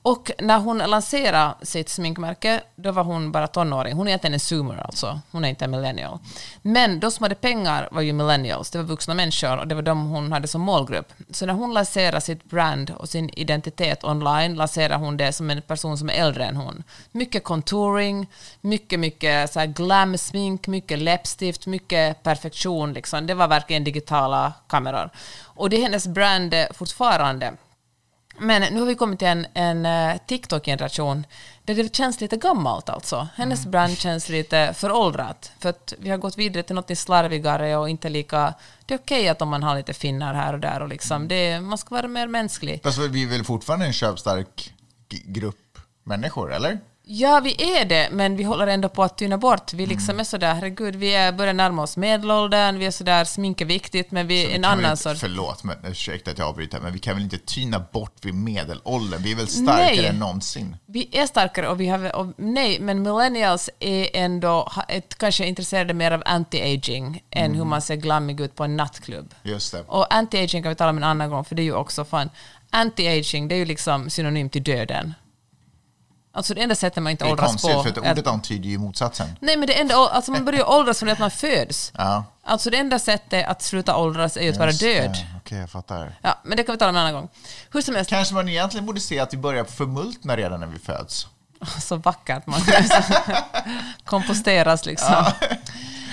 Och när hon lanserade sitt sminkmärke, då var hon bara tonåring. Hon är egentligen en zoomer alltså. Hon är inte en millennial. Men de som hade pengar var ju millennials. Det var vuxna människor och det var de hon hade som målgrupp. Så när hon lanserade sitt brand och sin identitet online lanserade hon det som en person som är äldre än hon. Mycket contouring, mycket, mycket så här glam-smink, mycket läppstift, mycket perfektion. Liksom. Det var verkligen digitala kameror. Och det är hennes brand fortfarande. Men nu har vi kommit till en, en eh, TikTok-generation där det känns lite gammalt alltså. Hennes Mm. brand känns lite föråldrat. För att vi har gått vidare till något slarvigare och inte lika... Det är okej att om man har lite finnar här och där och liksom Mm. det, man ska vara mer mänsklig. Fast vi är väl fortfarande en köpstark grupp människor, eller? Ja, vi är det, men vi håller ändå på att tyna bort. Vi liksom är sådär, herregud, vi är, börjar närma oss medelåldern, vi är sådär, smink är viktigt, men vi är en annan sorts... Förlåt, men, ursäkta att jag avbryter, men vi kan väl inte tyna bort vid medelåldern? Vi är väl starkare Nej. än någonsin? Vi är starkare och vi har... Och, nej, men millennials är ändå ett, kanske intresserade mer av anti-aging än hur man ser glammig ut på en nattklubb. Just det. Och anti-aging kan vi tala om en annan gång, för det är ju också fan... Anti-aging, det är ju liksom synonym till döden. Alltså det enda sättet man inte Det är åldras konstigt, på... för är- ordet antyder ju motsatsen. Nej, men det enda, alltså man börjar ju åldras från det att man föds. Ja. Alltså det enda sättet att sluta åldras är ju att vara död. Okej, jag fattar. Ja, men det kan vi tala om en annan gång. Hur som helst, Kanske man egentligen borde se att vi börjar förmultna redan när vi föds. så vackert man komposteras liksom.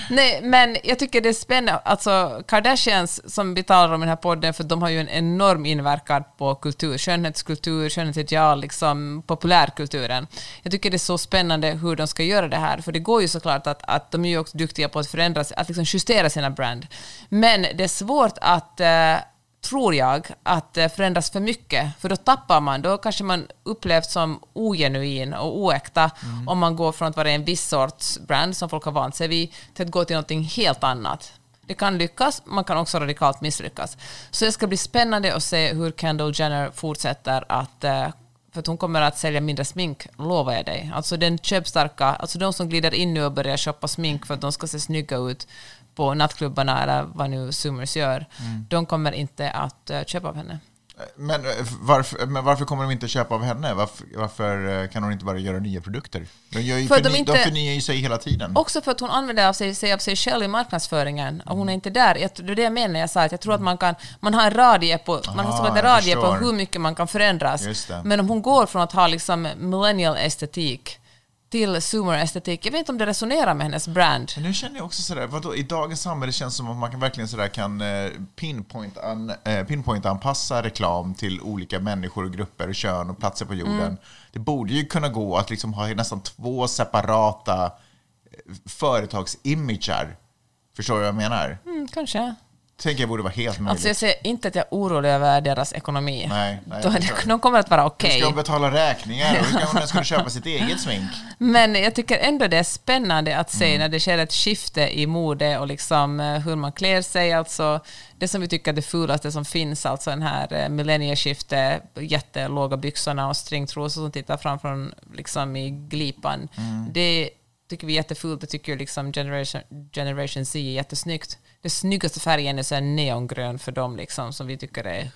Nej, men jag tycker det är spännande. Alltså Kardashians, som vi talar om i den här podden, för de har ju en enorm inverkan på kultur, skönhetskultur, skönhetsideal, liksom populärkulturen. Jag tycker det är så spännande hur de ska göra det här, för det går ju såklart att, att de är ju också duktiga på att förändra, att liksom justera sina brand. Men det är svårt att eh, tror jag, att förändras för mycket. För då tappar man, då kanske man upplevs som ogenuin och oäkta om man går från att vara en viss sorts brand som folk har vant sig vid till att gå till någonting helt annat. Det kan lyckas, man kan också radikalt misslyckas. Så det ska bli spännande att se hur Kendall Jenner fortsätter att eh, för att hon kommer att sälja mindre smink, lovar jag dig. Alltså den köpstarka, alltså de som glider in nu och börjar shoppa smink för att de ska se snygga ut på nattklubbarna eller vad nu Zoomers gör, de kommer inte att eh, köpa av henne. Men eh, varför, men varför kommer de inte köpa av henne? Varför, varför eh, kan hon inte bara göra nya produkter? De, gör ju För förny, de de, inte- förnyar ju sig hela tiden. Också för att hon använder av sig, sig av sig själv i marknadsföringen och hon är inte där. Jag, det är det jag menar, jag sa att jag tror att man kan, man har en radie på, man har jag radie på hur mycket man kan förändras. Men om hon går från att ha liksom millennial estetik till zoomer estetik, jag vet inte om det resonerar med hennes brand. Men nu känner jag också sådär, vadå, i dagens samhälle känns det som att man kan verkligen sådär kan eh, pinpoint an, eh, pinpoint-anpassa reklam till olika människor och grupper och kön och platser på jorden. Mm. Det borde ju kunna gå att liksom ha nästan två separata eh, företagsimager. Förstår du vad jag menar? Mm, kanske. Tänker jag borde vara helt möjligt. Alltså jag säger inte att jag är orolig över deras ekonomi. Nej, nej, det, de kommer att vara Hur okej. ska hon betala räkningar? Hur ska kunna köpa sitt eget smink? Men jag tycker ändå det är spännande att Mm. se när det sker ett skifte i mode och liksom eh, hur man klär sig. Alltså det som vi tycker är det fulaste som finns, alltså den här eh, millennieskiftet, jättelåga byxorna och stringtrosor som tittar fram från liksom i glipan. Mm. Det tycker vi är jättefult. Det tycker liksom Generation, Generation Z är jättesnyggt. Det snyggaste färgen är så här neongrön för dem liksom, som vi tycker är...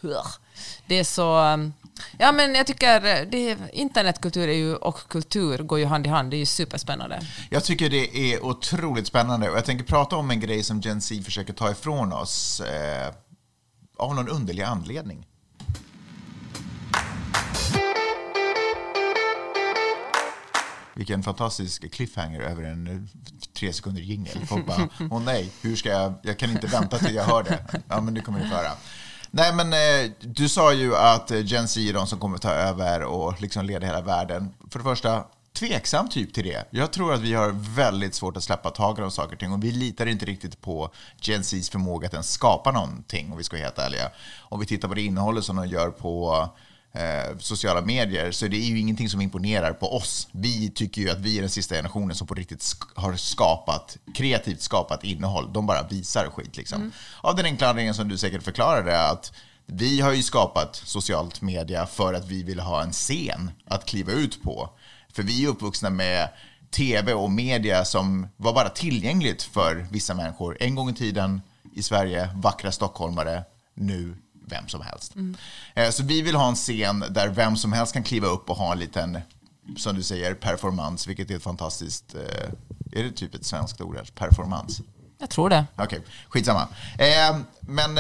Det är så... Um, ja, men jag tycker eh, det, internetkultur är ju, och kultur går ju hand i hand. Det är ju superspännande. Jag tycker det är otroligt spännande och jag tänker prata om en grej som Gen Z försöker ta ifrån oss eh, av någon underlig anledning. Vilken fantastisk cliffhanger över en tre sekunder jingel. Folk bara, åh nej, hur ska jag, jag kan inte vänta till jag hör det. Ja, men det kommer ni få höra. Nej, men eh, du sa ju att eh, Gen Z är de som kommer ta över och liksom leda hela världen. För det första, tveksam typ till det. Jag tror att vi har väldigt svårt att släppa taget om saker och ting och vi litar inte riktigt på Gen Zs förmåga att ens skapa någonting, om vi ska vara helt ärliga. Om vi tittar på det innehållet som de gör på eh, sociala medier så det är ju ingenting som imponerar på oss. Vi tycker ju att vi är den sista generationen som på riktigt sk- har skapat, kreativt skapat innehåll. De bara visar skit liksom. Av den enkla anledningen som du säkert förklarade att vi har ju skapat socialt media för att vi vill ha en scen att kliva ut på. För vi är uppvuxna med tv och media som var bara tillgängligt för vissa människor. En gång i tiden i Sverige, vackra stockholmare, nu vem som helst. Eh, Så vi vill ha en scen där vem som helst kan kliva upp och ha en liten, som du säger, performance, vilket är ett fantastiskt, eh, är det typ ett svenskt ord? Performance? Jag tror det. Okej, skitsamma. Eh, men,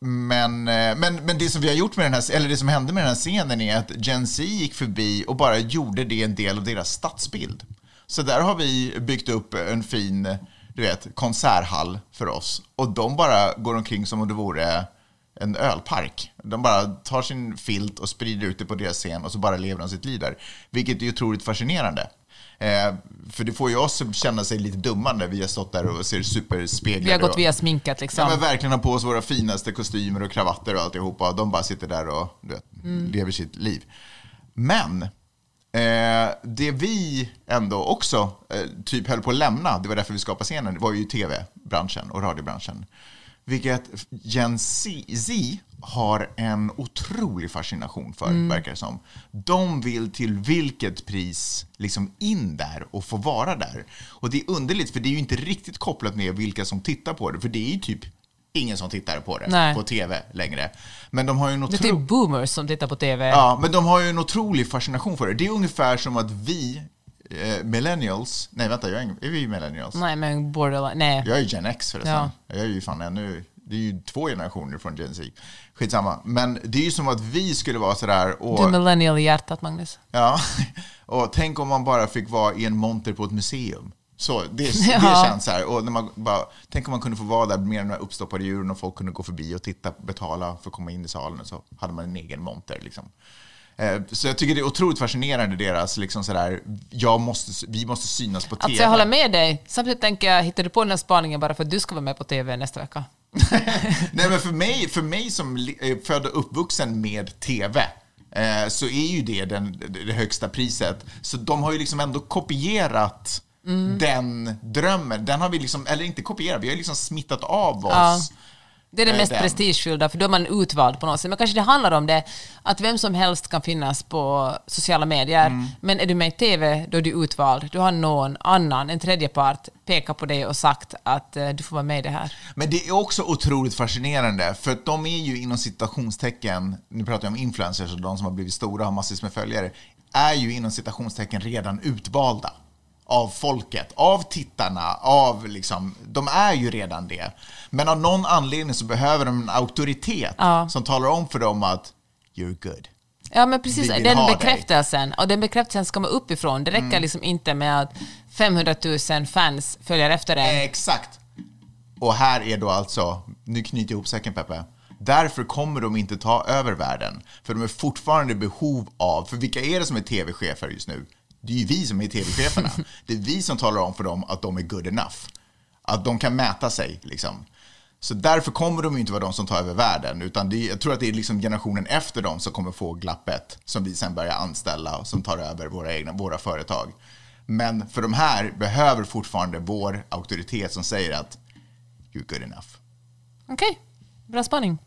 men, men, men det som vi har gjort med den här, eller det som hände med den här scenen är att Gen Z gick förbi och bara gjorde det en del av deras stadsbild. Så där har vi byggt upp en fin, du vet, konserthall för oss. Och de bara går omkring som om det vore en ölpark. De bara tar sin filt och sprider ut det på deras scen och så bara lever de sitt liv där. Vilket är otroligt fascinerande. Eh, för det får ju oss att känna sig lite dumma när vi har stått där och ser superspeglade Vi har gått och- via sminket liksom. Ja, men verkligen ha på oss våra finaste kostymer och kravatter och alltihopa. De bara sitter där och vet, lever sitt liv. Men eh, det vi ändå också eh, typ höll på att lämna, det var därför vi skapade scenen, det var ju tv-branschen och radiobranschen. Vilket Gen Z, har en otrolig fascination för, verkar det som. De vill till vilket pris liksom in där och få vara där. Och det är underligt, för det är ju inte riktigt kopplat med vilka som tittar på det, för det är ju typ ingen som tittar på det Nej. på tv längre. Men de har ju en Det är typ boomers som tittar på TV. Ja, men de har ju en otrolig fascination för det. Det är ungefär som att vi, eh, millennials, nej vänta, jag är, är vi millennials? Nej, men borderline. Nej. Jag är Gen X förresten. Ja. Jag är ju fan ännu, det är ju två generationer från Gen Z. Skitsamma. Men det är ju som att vi skulle vara sådär och... Du är millennial i hjärtat, Magnus. Ja, och tänk om man bara fick vara i en monter på ett museum. Så det, det Ja. känns så här. Och när man bara, tänk om man kunde få vara där med de här uppstoppade djuren och folk kunde gå förbi och titta, betala för att komma in i salen. Och så hade man en egen monter. Liksom. Eh, Så jag tycker det är otroligt fascinerande deras, liksom så där, jag måste, vi måste synas på TV. Alltså jag håller med dig. Samtidigt tänker jag, hittar du på den här spaningen bara för att du ska vara med på TV nästa vecka? Nej, men för mig, för mig som är född och uppvuxen med TV eh, så är ju det den, det högsta priset. Så de har ju liksom ändå kopierat Mm. den drömmen. Den har vi liksom, eller inte kopierat, vi har liksom smittat av oss. Ja. Det är det mest den. prestigefyllda, för då är man utvald på något sätt. Men kanske det handlar om det, att vem som helst kan finnas på sociala medier, Mm. men är du med i TV, då är du utvald. Du har någon annan, en tredje part, pekat på dig och sagt att eh, du får vara med i det här. Men det är också otroligt fascinerande, för att de är ju inom citationstecken, nu pratar jag om influencers och de som har blivit stora och har massvis med följare, är ju inom citationstecken redan utvalda av folket, av tittarna, av liksom, de är ju redan det. Men av någon anledning så behöver de en auktoritet Ja. som talar om för dem att you're good. Ja, men precis. Den dig. bekräftelsen. Och den bekräftelsen ska komma uppifrån. Det räcker Mm. liksom inte med att 500 000 fans följer efter en. Exakt. Och här är då alltså, nu knyter jag ihop säcken Peppe. Därför kommer de inte ta över världen. För de är fortfarande i behov av, för vilka är det som är tv-chefer just nu? Det är ju vi som är tv-cheferna. Det är vi som talar om för dem att de är good enough. Att de kan mäta sig liksom. Så därför kommer de inte vara de som tar över världen, utan är, jag tror att det är liksom generationen efter dem som kommer få glappet, som vi sen börjar anställa och som tar över våra egna våra företag. Men för de här behöver fortfarande vår auktoritet som säger att you're good enough. Okej, bra spaning.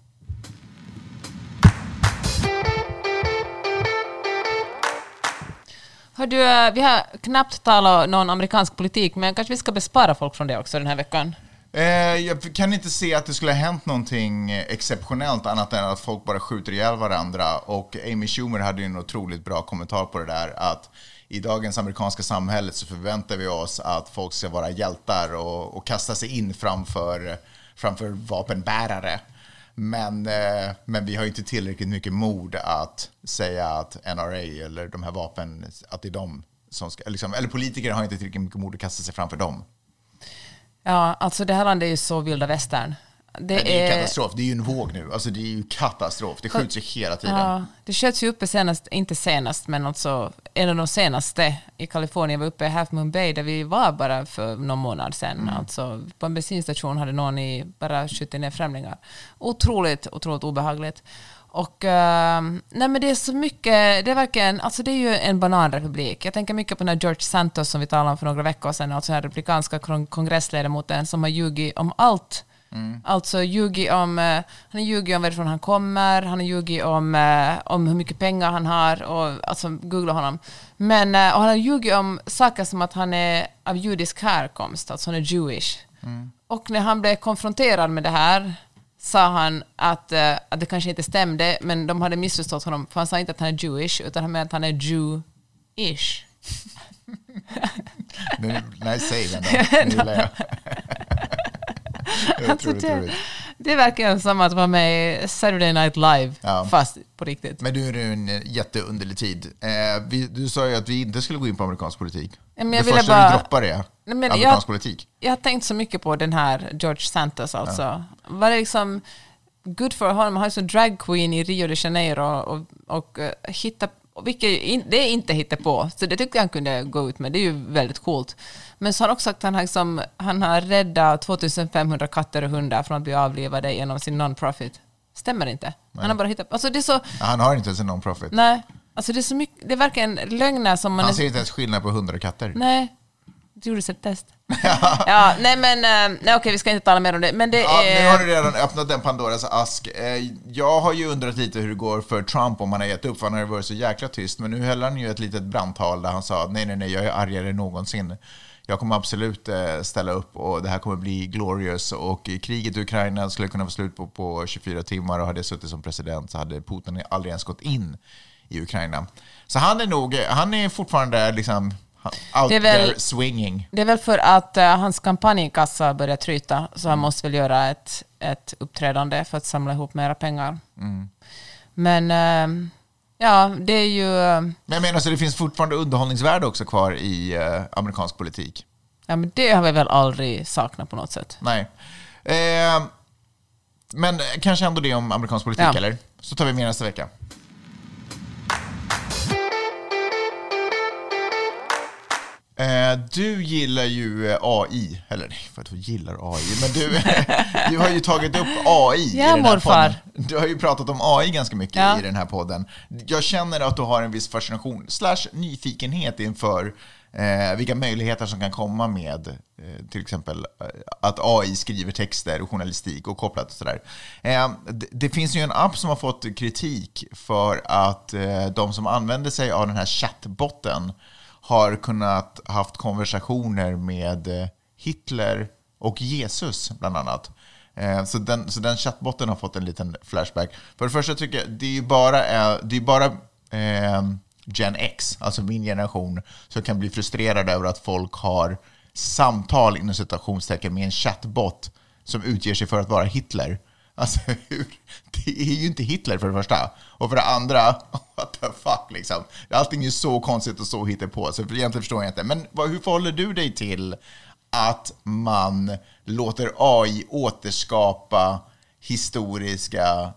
Har du, eh, vi har knappt talat någon amerikansk politik, men kanske vi ska bespara folk från det också den här veckan. Eh, jag kan inte se att det skulle ha hänt någonting exceptionellt annat än att folk bara skjuter ihjäl varandra. Och Amy Schumer hade ju en otroligt bra kommentar på det där att i dagens amerikanska samhälle så förväntar vi oss att folk ska vara hjältar och, och kasta sig in framför, framför vapenbärare. Men, eh, men vi har inte tillräckligt mycket mod att säga att NRA eller de här vapen, att det är de som ska, liksom, eller politiker har inte tillräckligt mycket mod att kasta sig framför dem. Ja, alltså det här landet är ju så vilda västern. Det, Nej, det är är, katastrof. Det är ju en våg nu. Alltså det är ju katastrof. Det skjuts ju hela tiden. Ja, det sköts ju uppe senast, inte senast, men alltså en av de senaste i Kalifornien var uppe i Half Moon Bay där vi var bara för någon månad sedan. Mm. Alltså, på en bensinstation hade någon i bara skjutit ner främlingar. Otroligt, otroligt obehagligt. Och eh, nej men det är så mycket, det är verkligen, alltså det är ju en bananrepublik. Jag tänker mycket på den här George Santos som vi talade om för några veckor sedan, alltså den här republikanska kong- kongressledamoten som har ljugit om allt. Alltså ljugit om, eh, han har ljugit om varifrån han kommer, han har ljugit om, eh, om hur mycket pengar han har, och, alltså googla honom. Men, eh, och han har ljugit om saker som att han är av judisk härkomst, alltså han är Jewish. Och när han blev konfronterad med det här sa han att, att det kanske inte stämde, men de hade missförstått honom, för han sa inte att han är Jewish, utan han menade att han är Jew-ish. Nu, nej, säg den då. Det är Alltså det, det verkar som att vara med i Saturday Night Live, Ja. fast på riktigt. Men du är en jätteunderlig tid. Eh, vi, du sa ju att vi inte skulle gå in på amerikansk politik. Ja, men det jag ville första bara- du droppar är Nej, men amerikansk jag- politik. Jag har tänkt så mycket på den här George Santos alltså. Var det liksom good for honom? Han är så drag queen i Rio de Janeiro och, och uh, hitta, och vilket in, det är inte hitta på, så det tyckte jag han kunde gå ut med. Det är ju väldigt coolt. Men så har han också sagt att han har, liksom, han har räddat 2500 katter och hundar från att bli avlivade genom sin non-profit. Stämmer inte. Han har bara hittat Alltså det är så... Han har inte ens en non-profit. Nej. Alltså det är så mycket... Det är verkligen lögner som man... Han ser inte ens skillnad på hundra katter. Nej. Det gjordes ett test. ja, nej men, eh, nej okej vi ska inte tala mer om det, men det Ja, nu är... har du redan öppnat den Pandoras ask. Eh, Jag har ju undrat lite hur det går för Trump om han har gett upp, för han har varit så jäkla tyst. Men nu höll han ju ett litet brandtal där han sa nej, nej, nej, jag är argare än någonsin. Jag kommer absolut eh, ställa upp och det här kommer bli glorious. Och kriget i Ukraina skulle kunna få slut på, på 24 timmar och hade jag suttit som president så hade Putin aldrig ens gått in i Ukraina. Så han är nog, han är fortfarande liksom out Det är väl- there swinging. Det är väl för att eh, hans kampanjkassa börjar tryta, så han måste väl göra ett, ett uppträdande för att samla ihop mera pengar. Men eh, ja, det är ju... eh, Men jag menar så det finns fortfarande underhållningsvärde också kvar i eh, amerikansk politik. Ja, men det har vi väl aldrig saknat på något sätt. Nej. Eh, men kanske ändå det om amerikansk politik, Ja. eller? Så tar vi med nästa vecka. Du gillar ju eh, AI, eller nej, vad du gillar AI, men du, du har ju tagit upp AI Ja, i den här morfar. podden. Du har ju pratat om AI ganska mycket Ja. i den här podden. Jag känner att du har en viss fascination, slash nyfikenhet inför eh, vilka möjligheter som kan komma med eh, till exempel eh, att AI skriver texter och journalistik och kopplat och sådär. Eh, det, det finns ju en app som har fått kritik för att eh, de som använder sig av den här chattbotten har kunnat haft konversationer med eh, Hitler och Jesus bland annat. Eh, så den, så den chattbotten har fått en liten flashback. För det första tycker jag, det är ju bara, eh, det är bara eh, Gen X, alltså min generation, som kan bli frustrerad över att folk har samtal inom citationstecken med en chattbot som utger sig för att vara Hitler. Alltså, hur? Det är ju inte Hitler för det första. Och för det andra, what the fuck liksom. Allting är så konstigt och så hittepå, så egentligen förstår jag inte. Men vad, hur förhåller du dig till att man låter AI återskapa historiska,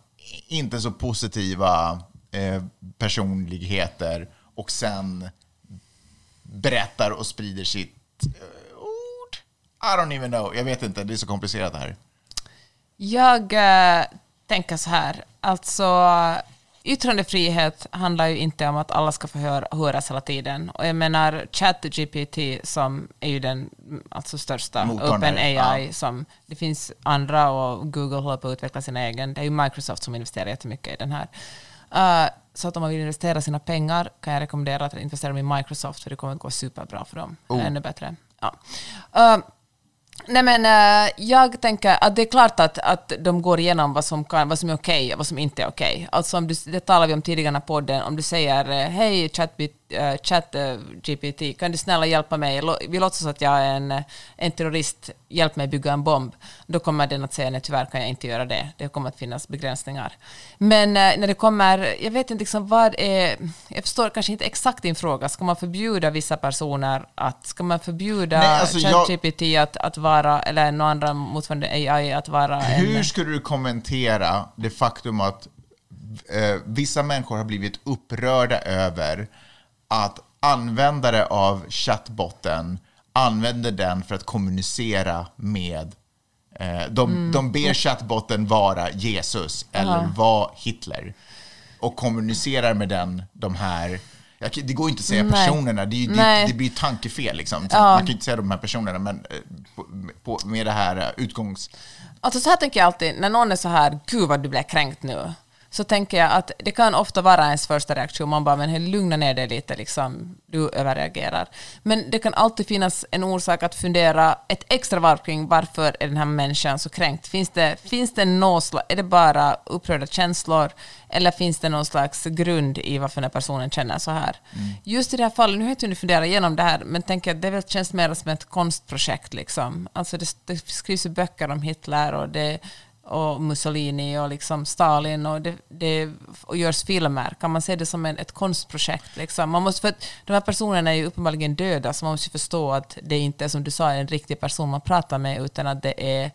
inte så positiva eh, personligheter och sen berättar och sprider sitt eh, ord? I don't even know. Jag vet inte, det är så komplicerat det här. Jag eh, tänker så här, alltså yttrandefrihet handlar ju inte om att alla ska få hör, höras hela tiden. Och jag menar ChatGPT som är ju den alltså största OpenAI ja. som det finns andra och Google håller på att utveckla sin egen. Det är ju Microsoft som investerar jättemycket i den här. Eh, så att om man vill investera sina pengar kan jag rekommendera att investera i Microsoft för det kommer att gå superbra för dem. Oh. Ännu bättre. Ja. Eh, Nej men eh, jag tänker att det är klart att, att de går igenom vad som, kan, vad som är okej och vad som inte är okej. Alltså om du, det talade vi om tidigare på podden, om du säger eh, hej ChatGPT, uh, chat, GPT, kan du snälla hjälpa mig, vi låtsas att jag är en, en terrorist, hjälp mig bygga en bomb. Då kommer den att säga nej tyvärr kan jag inte göra det, det kommer att finnas begränsningar. Men när det kommer, jag vet inte liksom vad är, jag förstår kanske inte exakt din fråga, ska man förbjuda vissa personer att, ska man förbjuda alltså jag- ChatGPT GPT att, att vara, eller några andra motsvarande AI att vara Hur en... skulle du kommentera det faktum att eh, vissa människor har blivit upprörda över att användare av chattbotten använder den för att kommunicera med eh, de, Mm. de ber chattbotten vara Jesus eller vara Hitler och kommunicerar med den, de här jag det går ju inte att säga Nej. personerna, det, det, det blir tankefel. Liksom. Så Ja. Man kan ju inte säga de här personerna, men eh, på, på, med det här eh, utgångs... Alltså så här tänker jag alltid, när någon är så här, gud vad du blev kränkt nu, så tänker jag att det kan ofta vara ens första reaktion, man bara, men hej, lugna ner dig lite, liksom, du överreagerar. Men det kan alltid finnas en orsak att fundera ett extra varv kring varför är den här människan så kränkt? Finns det, finns det någon slags, är det bara upprörda känslor, eller finns det någon slags grund i varför den här personen känner så här? Just i det här fallet, nu har jag inte hunnit fundera igenom det här, men tänker att det väl känns mer som ett konstprojekt. Liksom. Alltså det, det skrivs ju böcker om Hitler och, det, och Mussolini och liksom Stalin och det, det och görs filmer. Kan man se det som en, ett konstprojekt? Liksom? Man måste, för de här personerna är ju uppenbarligen döda, så man måste förstå att det inte är som du sa en riktig person man pratar med, utan att det är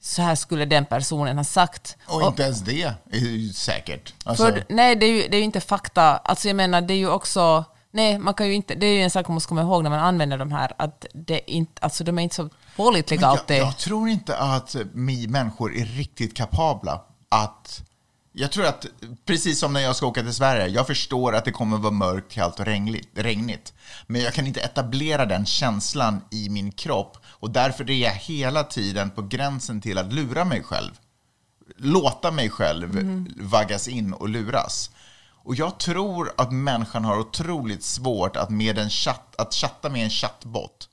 så här skulle den personen ha sagt. Och inte ens det är ju säkert. Alltså, För, nej, det är, ju, det är ju inte fakta. Alltså jag menar, det är ju också... Nej, man kan ju inte, det är ju en sak man måste komma ihåg när man använder de här, att det inte, alltså de är inte så pålitliga jag, alltid. jag tror inte att vi människor är riktigt kapabla att... Jag tror att, precis som när jag ska åka till Sverige, jag förstår att det kommer vara mörkt, kallt och regnigt. Men jag kan inte etablera den känslan i min kropp och därför är jag hela tiden på gränsen till att lura mig själv. Låta mig själv vaggas in och luras. Och jag tror att människan har otroligt svårt att, med en chatt, att chatta med en chattbot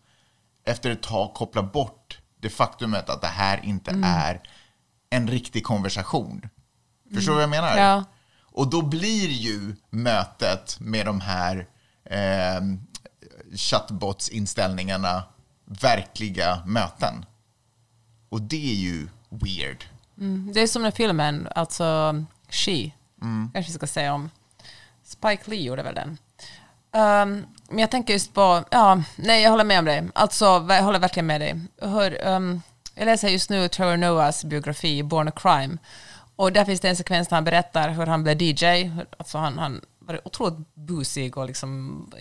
efter ett tag koppla bort det faktumet att det här inte är en riktig konversation. Förstår du vad jag menar? Ja. Och då blir ju mötet med de här eh, chattbots-inställningarna verkliga möten. Och det är ju weird. Det är som den filmen, alltså She, Mm. kanske vi ska säga om. Spike Lee gjorde väl den. Um, men jag tänker just på, ja, nej jag håller med om dig. Alltså, jag håller verkligen med dig. Jag, hör, um, jag läser just nu Trevor Noahs biografi Born a Crime. Och där finns det en sekvens där han berättar hur han blev DJ. Alltså han, han var otroligt busig och liksom...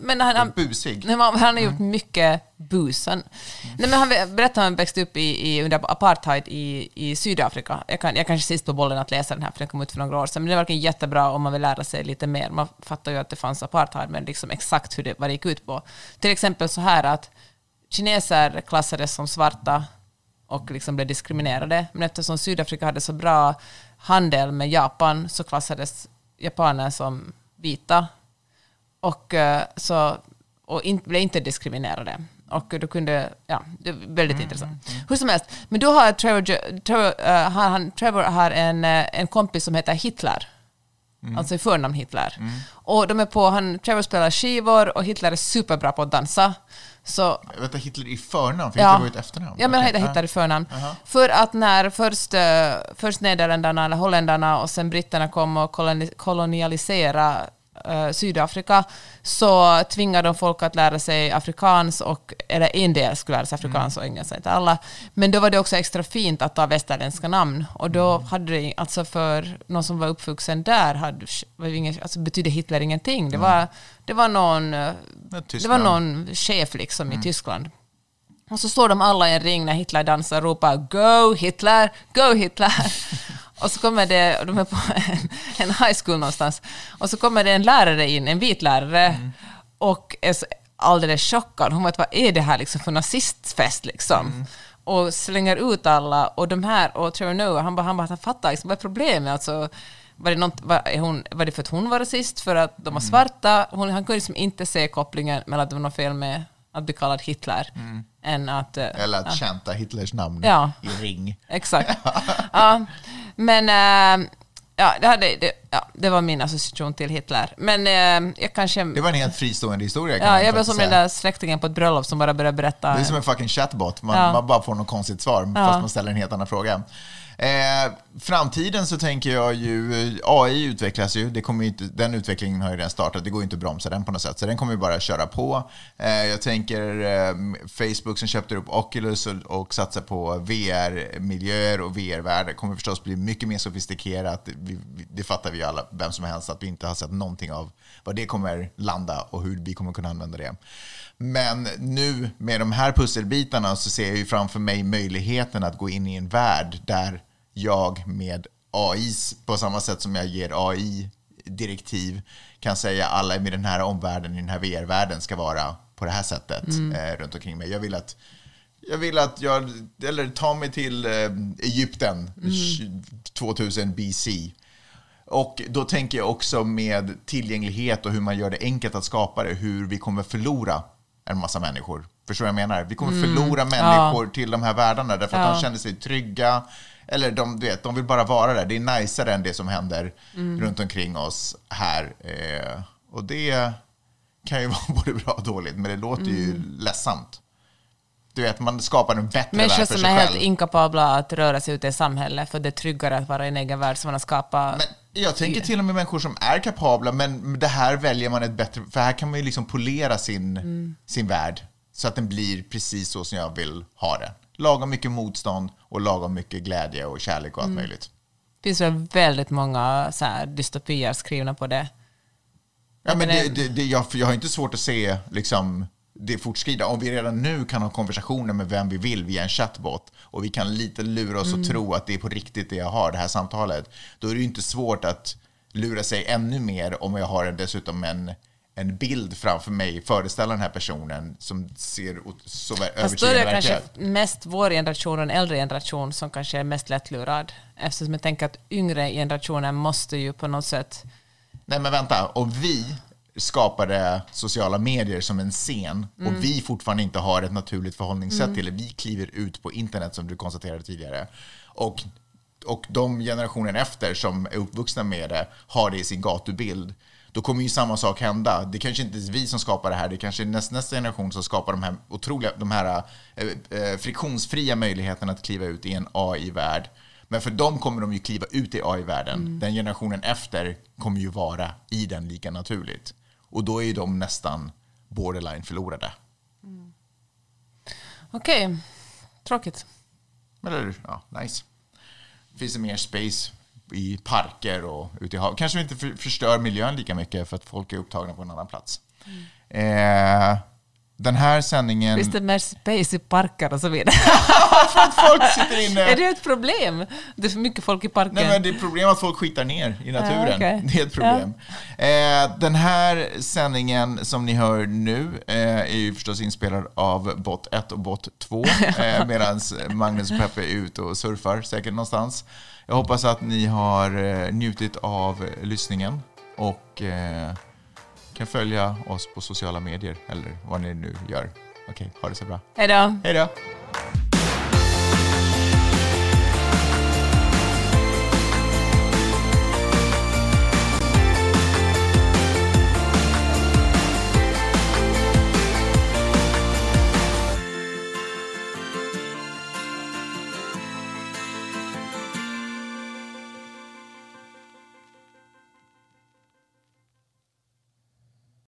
Men han, han, Busig? Men han har gjort mycket bus. Han, nej, men han berättar att han växte upp i, i, under apartheid i, i Sydafrika. Jag, kan, jag kanske sist på bollen att läsa den här, för den kom ut för några år sedan. Men det är verkligen jättebra om man vill lära sig lite mer. Man fattar ju att det fanns apartheid, men liksom exakt hur det, vad det gick ut på. Till exempel så här att kineser klassades som svarta och liksom blev diskriminerade. Men eftersom Sydafrika hade så bra handel med Japan så klassades japaner som vita och, eh, så, och in, blev inte diskriminerade. Och då kunde, ja, det är väldigt intressant. Hur som helst, men då har Trevor, Trevor, har han, Trevor har en, eh, en kompis som heter Hitler. Alltså i förnamn Hitler. Och de är på, han, Trevor spelar skivor och Hitler är superbra på att dansa. Så Vänta, Hitler i förnamn? Finns det bara ett efternamn? Ja, men heter Hitler i förnamn. För att när först, eh, först Nederländerna eller holländarna och sen britterna kom och koloni- kolonialiserade eh, Sydafrika så tvingade de folk att lära sig afrikans, och, eller en del skulle lära sig afrikans och engelska, inte alla. Men då var det också extra fint att ta västerländska namn. Och då hade det, alltså för någon som var uppvuxen där, hade, var ingen, alltså betydde Hitler ingenting. Det var, det var någon, eh, det var någon chef liksom i Tyskland. Och så står de alla i en ring när Hitler dansar och ropar Go Hitler, Go Hitler. och så kommer det, och de är på en, en high school någonstans, och så kommer det en lärare in, en vit lärare, och är alldeles chockad. Hon vet vad är det här liksom för nazistfest liksom? Och slänger ut alla, och de här, och Trevor Noah, han bara, han bara, han fattar liksom, vad är problemet? Alltså, var det, något, var, hon, var det för att hon var rasist, för att de var svarta? Hon, han kunde liksom inte se kopplingen mellan att det var något fel med att bli kallad Hitler, än att... eh, Eller att chanta Hitlers namn Ja. i ring. Exakt. ja, men eh, ja, det, hade, det, ja, det var min association till Hitler. Men eh, jag kanske... Det var en helt fristående historia kan ja, jag blev som säga. den där släktingen på ett bröllop som bara började berätta. Det är som en fucking chatbot. Man, Ja. man bara får något konstigt svar, Ja. fast man ställer en helt annan fråga. Eh, framtiden så tänker jag ju, AI utvecklas ju, det kommer ju inte, den utvecklingen har ju redan startat, det går ju inte att bromsa den på något sätt, så den kommer ju bara köra på. Eh, jag tänker eh, Facebook som köpte upp Oculus och, och satsar på VR-miljöer och VR-världar kommer förstås bli mycket mer sofistikerat. Vi, vi, det fattar vi ju alla, vem som helst, att vi inte har sett någonting av vad det kommer landa och hur vi kommer kunna använda det. Men nu med de här pusselbitarna så ser jag ju framför mig möjligheten att gå in i en värld där jag med AI, på samma sätt som jag ger AI direktiv, kan säga alla i den här omvärlden, i den här VR-världen ska vara på det här sättet eh, runt omkring mig. Jag vill att jag vill att jag, eller ta mig till eh, Egypten 2000 BC. Och då tänker jag också med tillgänglighet och hur man gör det enkelt att skapa det, hur vi kommer förlora en massa människor. Förstår du vad jag menar? Vi kommer förlora människor till de här världarna därför att Ja. de känner sig trygga. Eller de, du vet, de vill bara vara där. Det är najsare än det som händer runt omkring oss här. Eh, och det kan ju vara både bra och dåligt, men det låter ju ledsamt. Du vet, man skapar en bättre Människor värld för som sig är helt själv. inkapabla att röra sig ute i samhället för det är tryggare att vara i en egen värld som man har skapat. Men jag tänker till och med människor som är kapabla, men det här väljer man ett bättre... För här kan man ju liksom polera sin, Mm. sin värld så att den blir precis så som jag vill ha den. Lagom mycket motstånd och lagom mycket glädje och kärlek och allt Mm. möjligt. Det finns väl väldigt många så här, dystopier skrivna på det. Ja, men det- det, det, jag, jag har inte svårt att se liksom, det fortskrida. Om vi redan nu kan ha konversationer med vem vi vill via en chatbot och vi kan lite lura oss Mm. och tro att det är på riktigt det jag har, det här samtalet, då är det ju inte svårt att lura sig ännu mer om jag har dessutom en, en bild framför mig, föreställa den här personen som ser så Fast då är det kanske mest vår generation och en äldre generation som kanske är mest lättlurad. Eftersom jag tänker att yngre generationer måste ju på något sätt... Nej men vänta, och vi skapade sociala medier som en scen Mm. och vi fortfarande inte har ett naturligt förhållningssätt till det. Vi kliver ut på internet som du konstaterade tidigare. Och, och de generationer efter som är uppvuxna med det har det i sin gatubild. Då kommer ju samma sak hända. Det kanske inte är vi som skapar det här, det kanske är näst, nästa generation som skapar de här otroliga, de här eh, eh, friktionsfria möjligheterna att kliva ut i en AI-värld. Men för dem kommer de ju kliva ut i AI-världen. Den generationen efter kommer ju vara i den lika naturligt. Och då är de nästan borderline förlorade. Okej, tråkigt. Eller ja, nice. Finns det mer space i parker och ute i havet. Kanske vi inte för, förstör miljön lika mycket för att folk är upptagna på en annan plats. Eh, den här sändningen... Finns det mer space i parker och så vidare? folk sitter inne... är det ett problem? Det är för mycket folk i parken. Nej, men det är problem att folk skitar ner i naturen. Ja, okej. Det är ett problem. Eh, den här sändningen som ni hör nu eh, är ju förstås inspelad av bot 1 och bot 2 eh, medan Magnus och Peppe är ute och surfar säkert någonstans. Jag hoppas att ni har eh, njutit av eh, lyssningen och eh, kan följa oss på sociala medier eller vad ni nu gör. Okej, ha det så bra. Hej då. Hej då!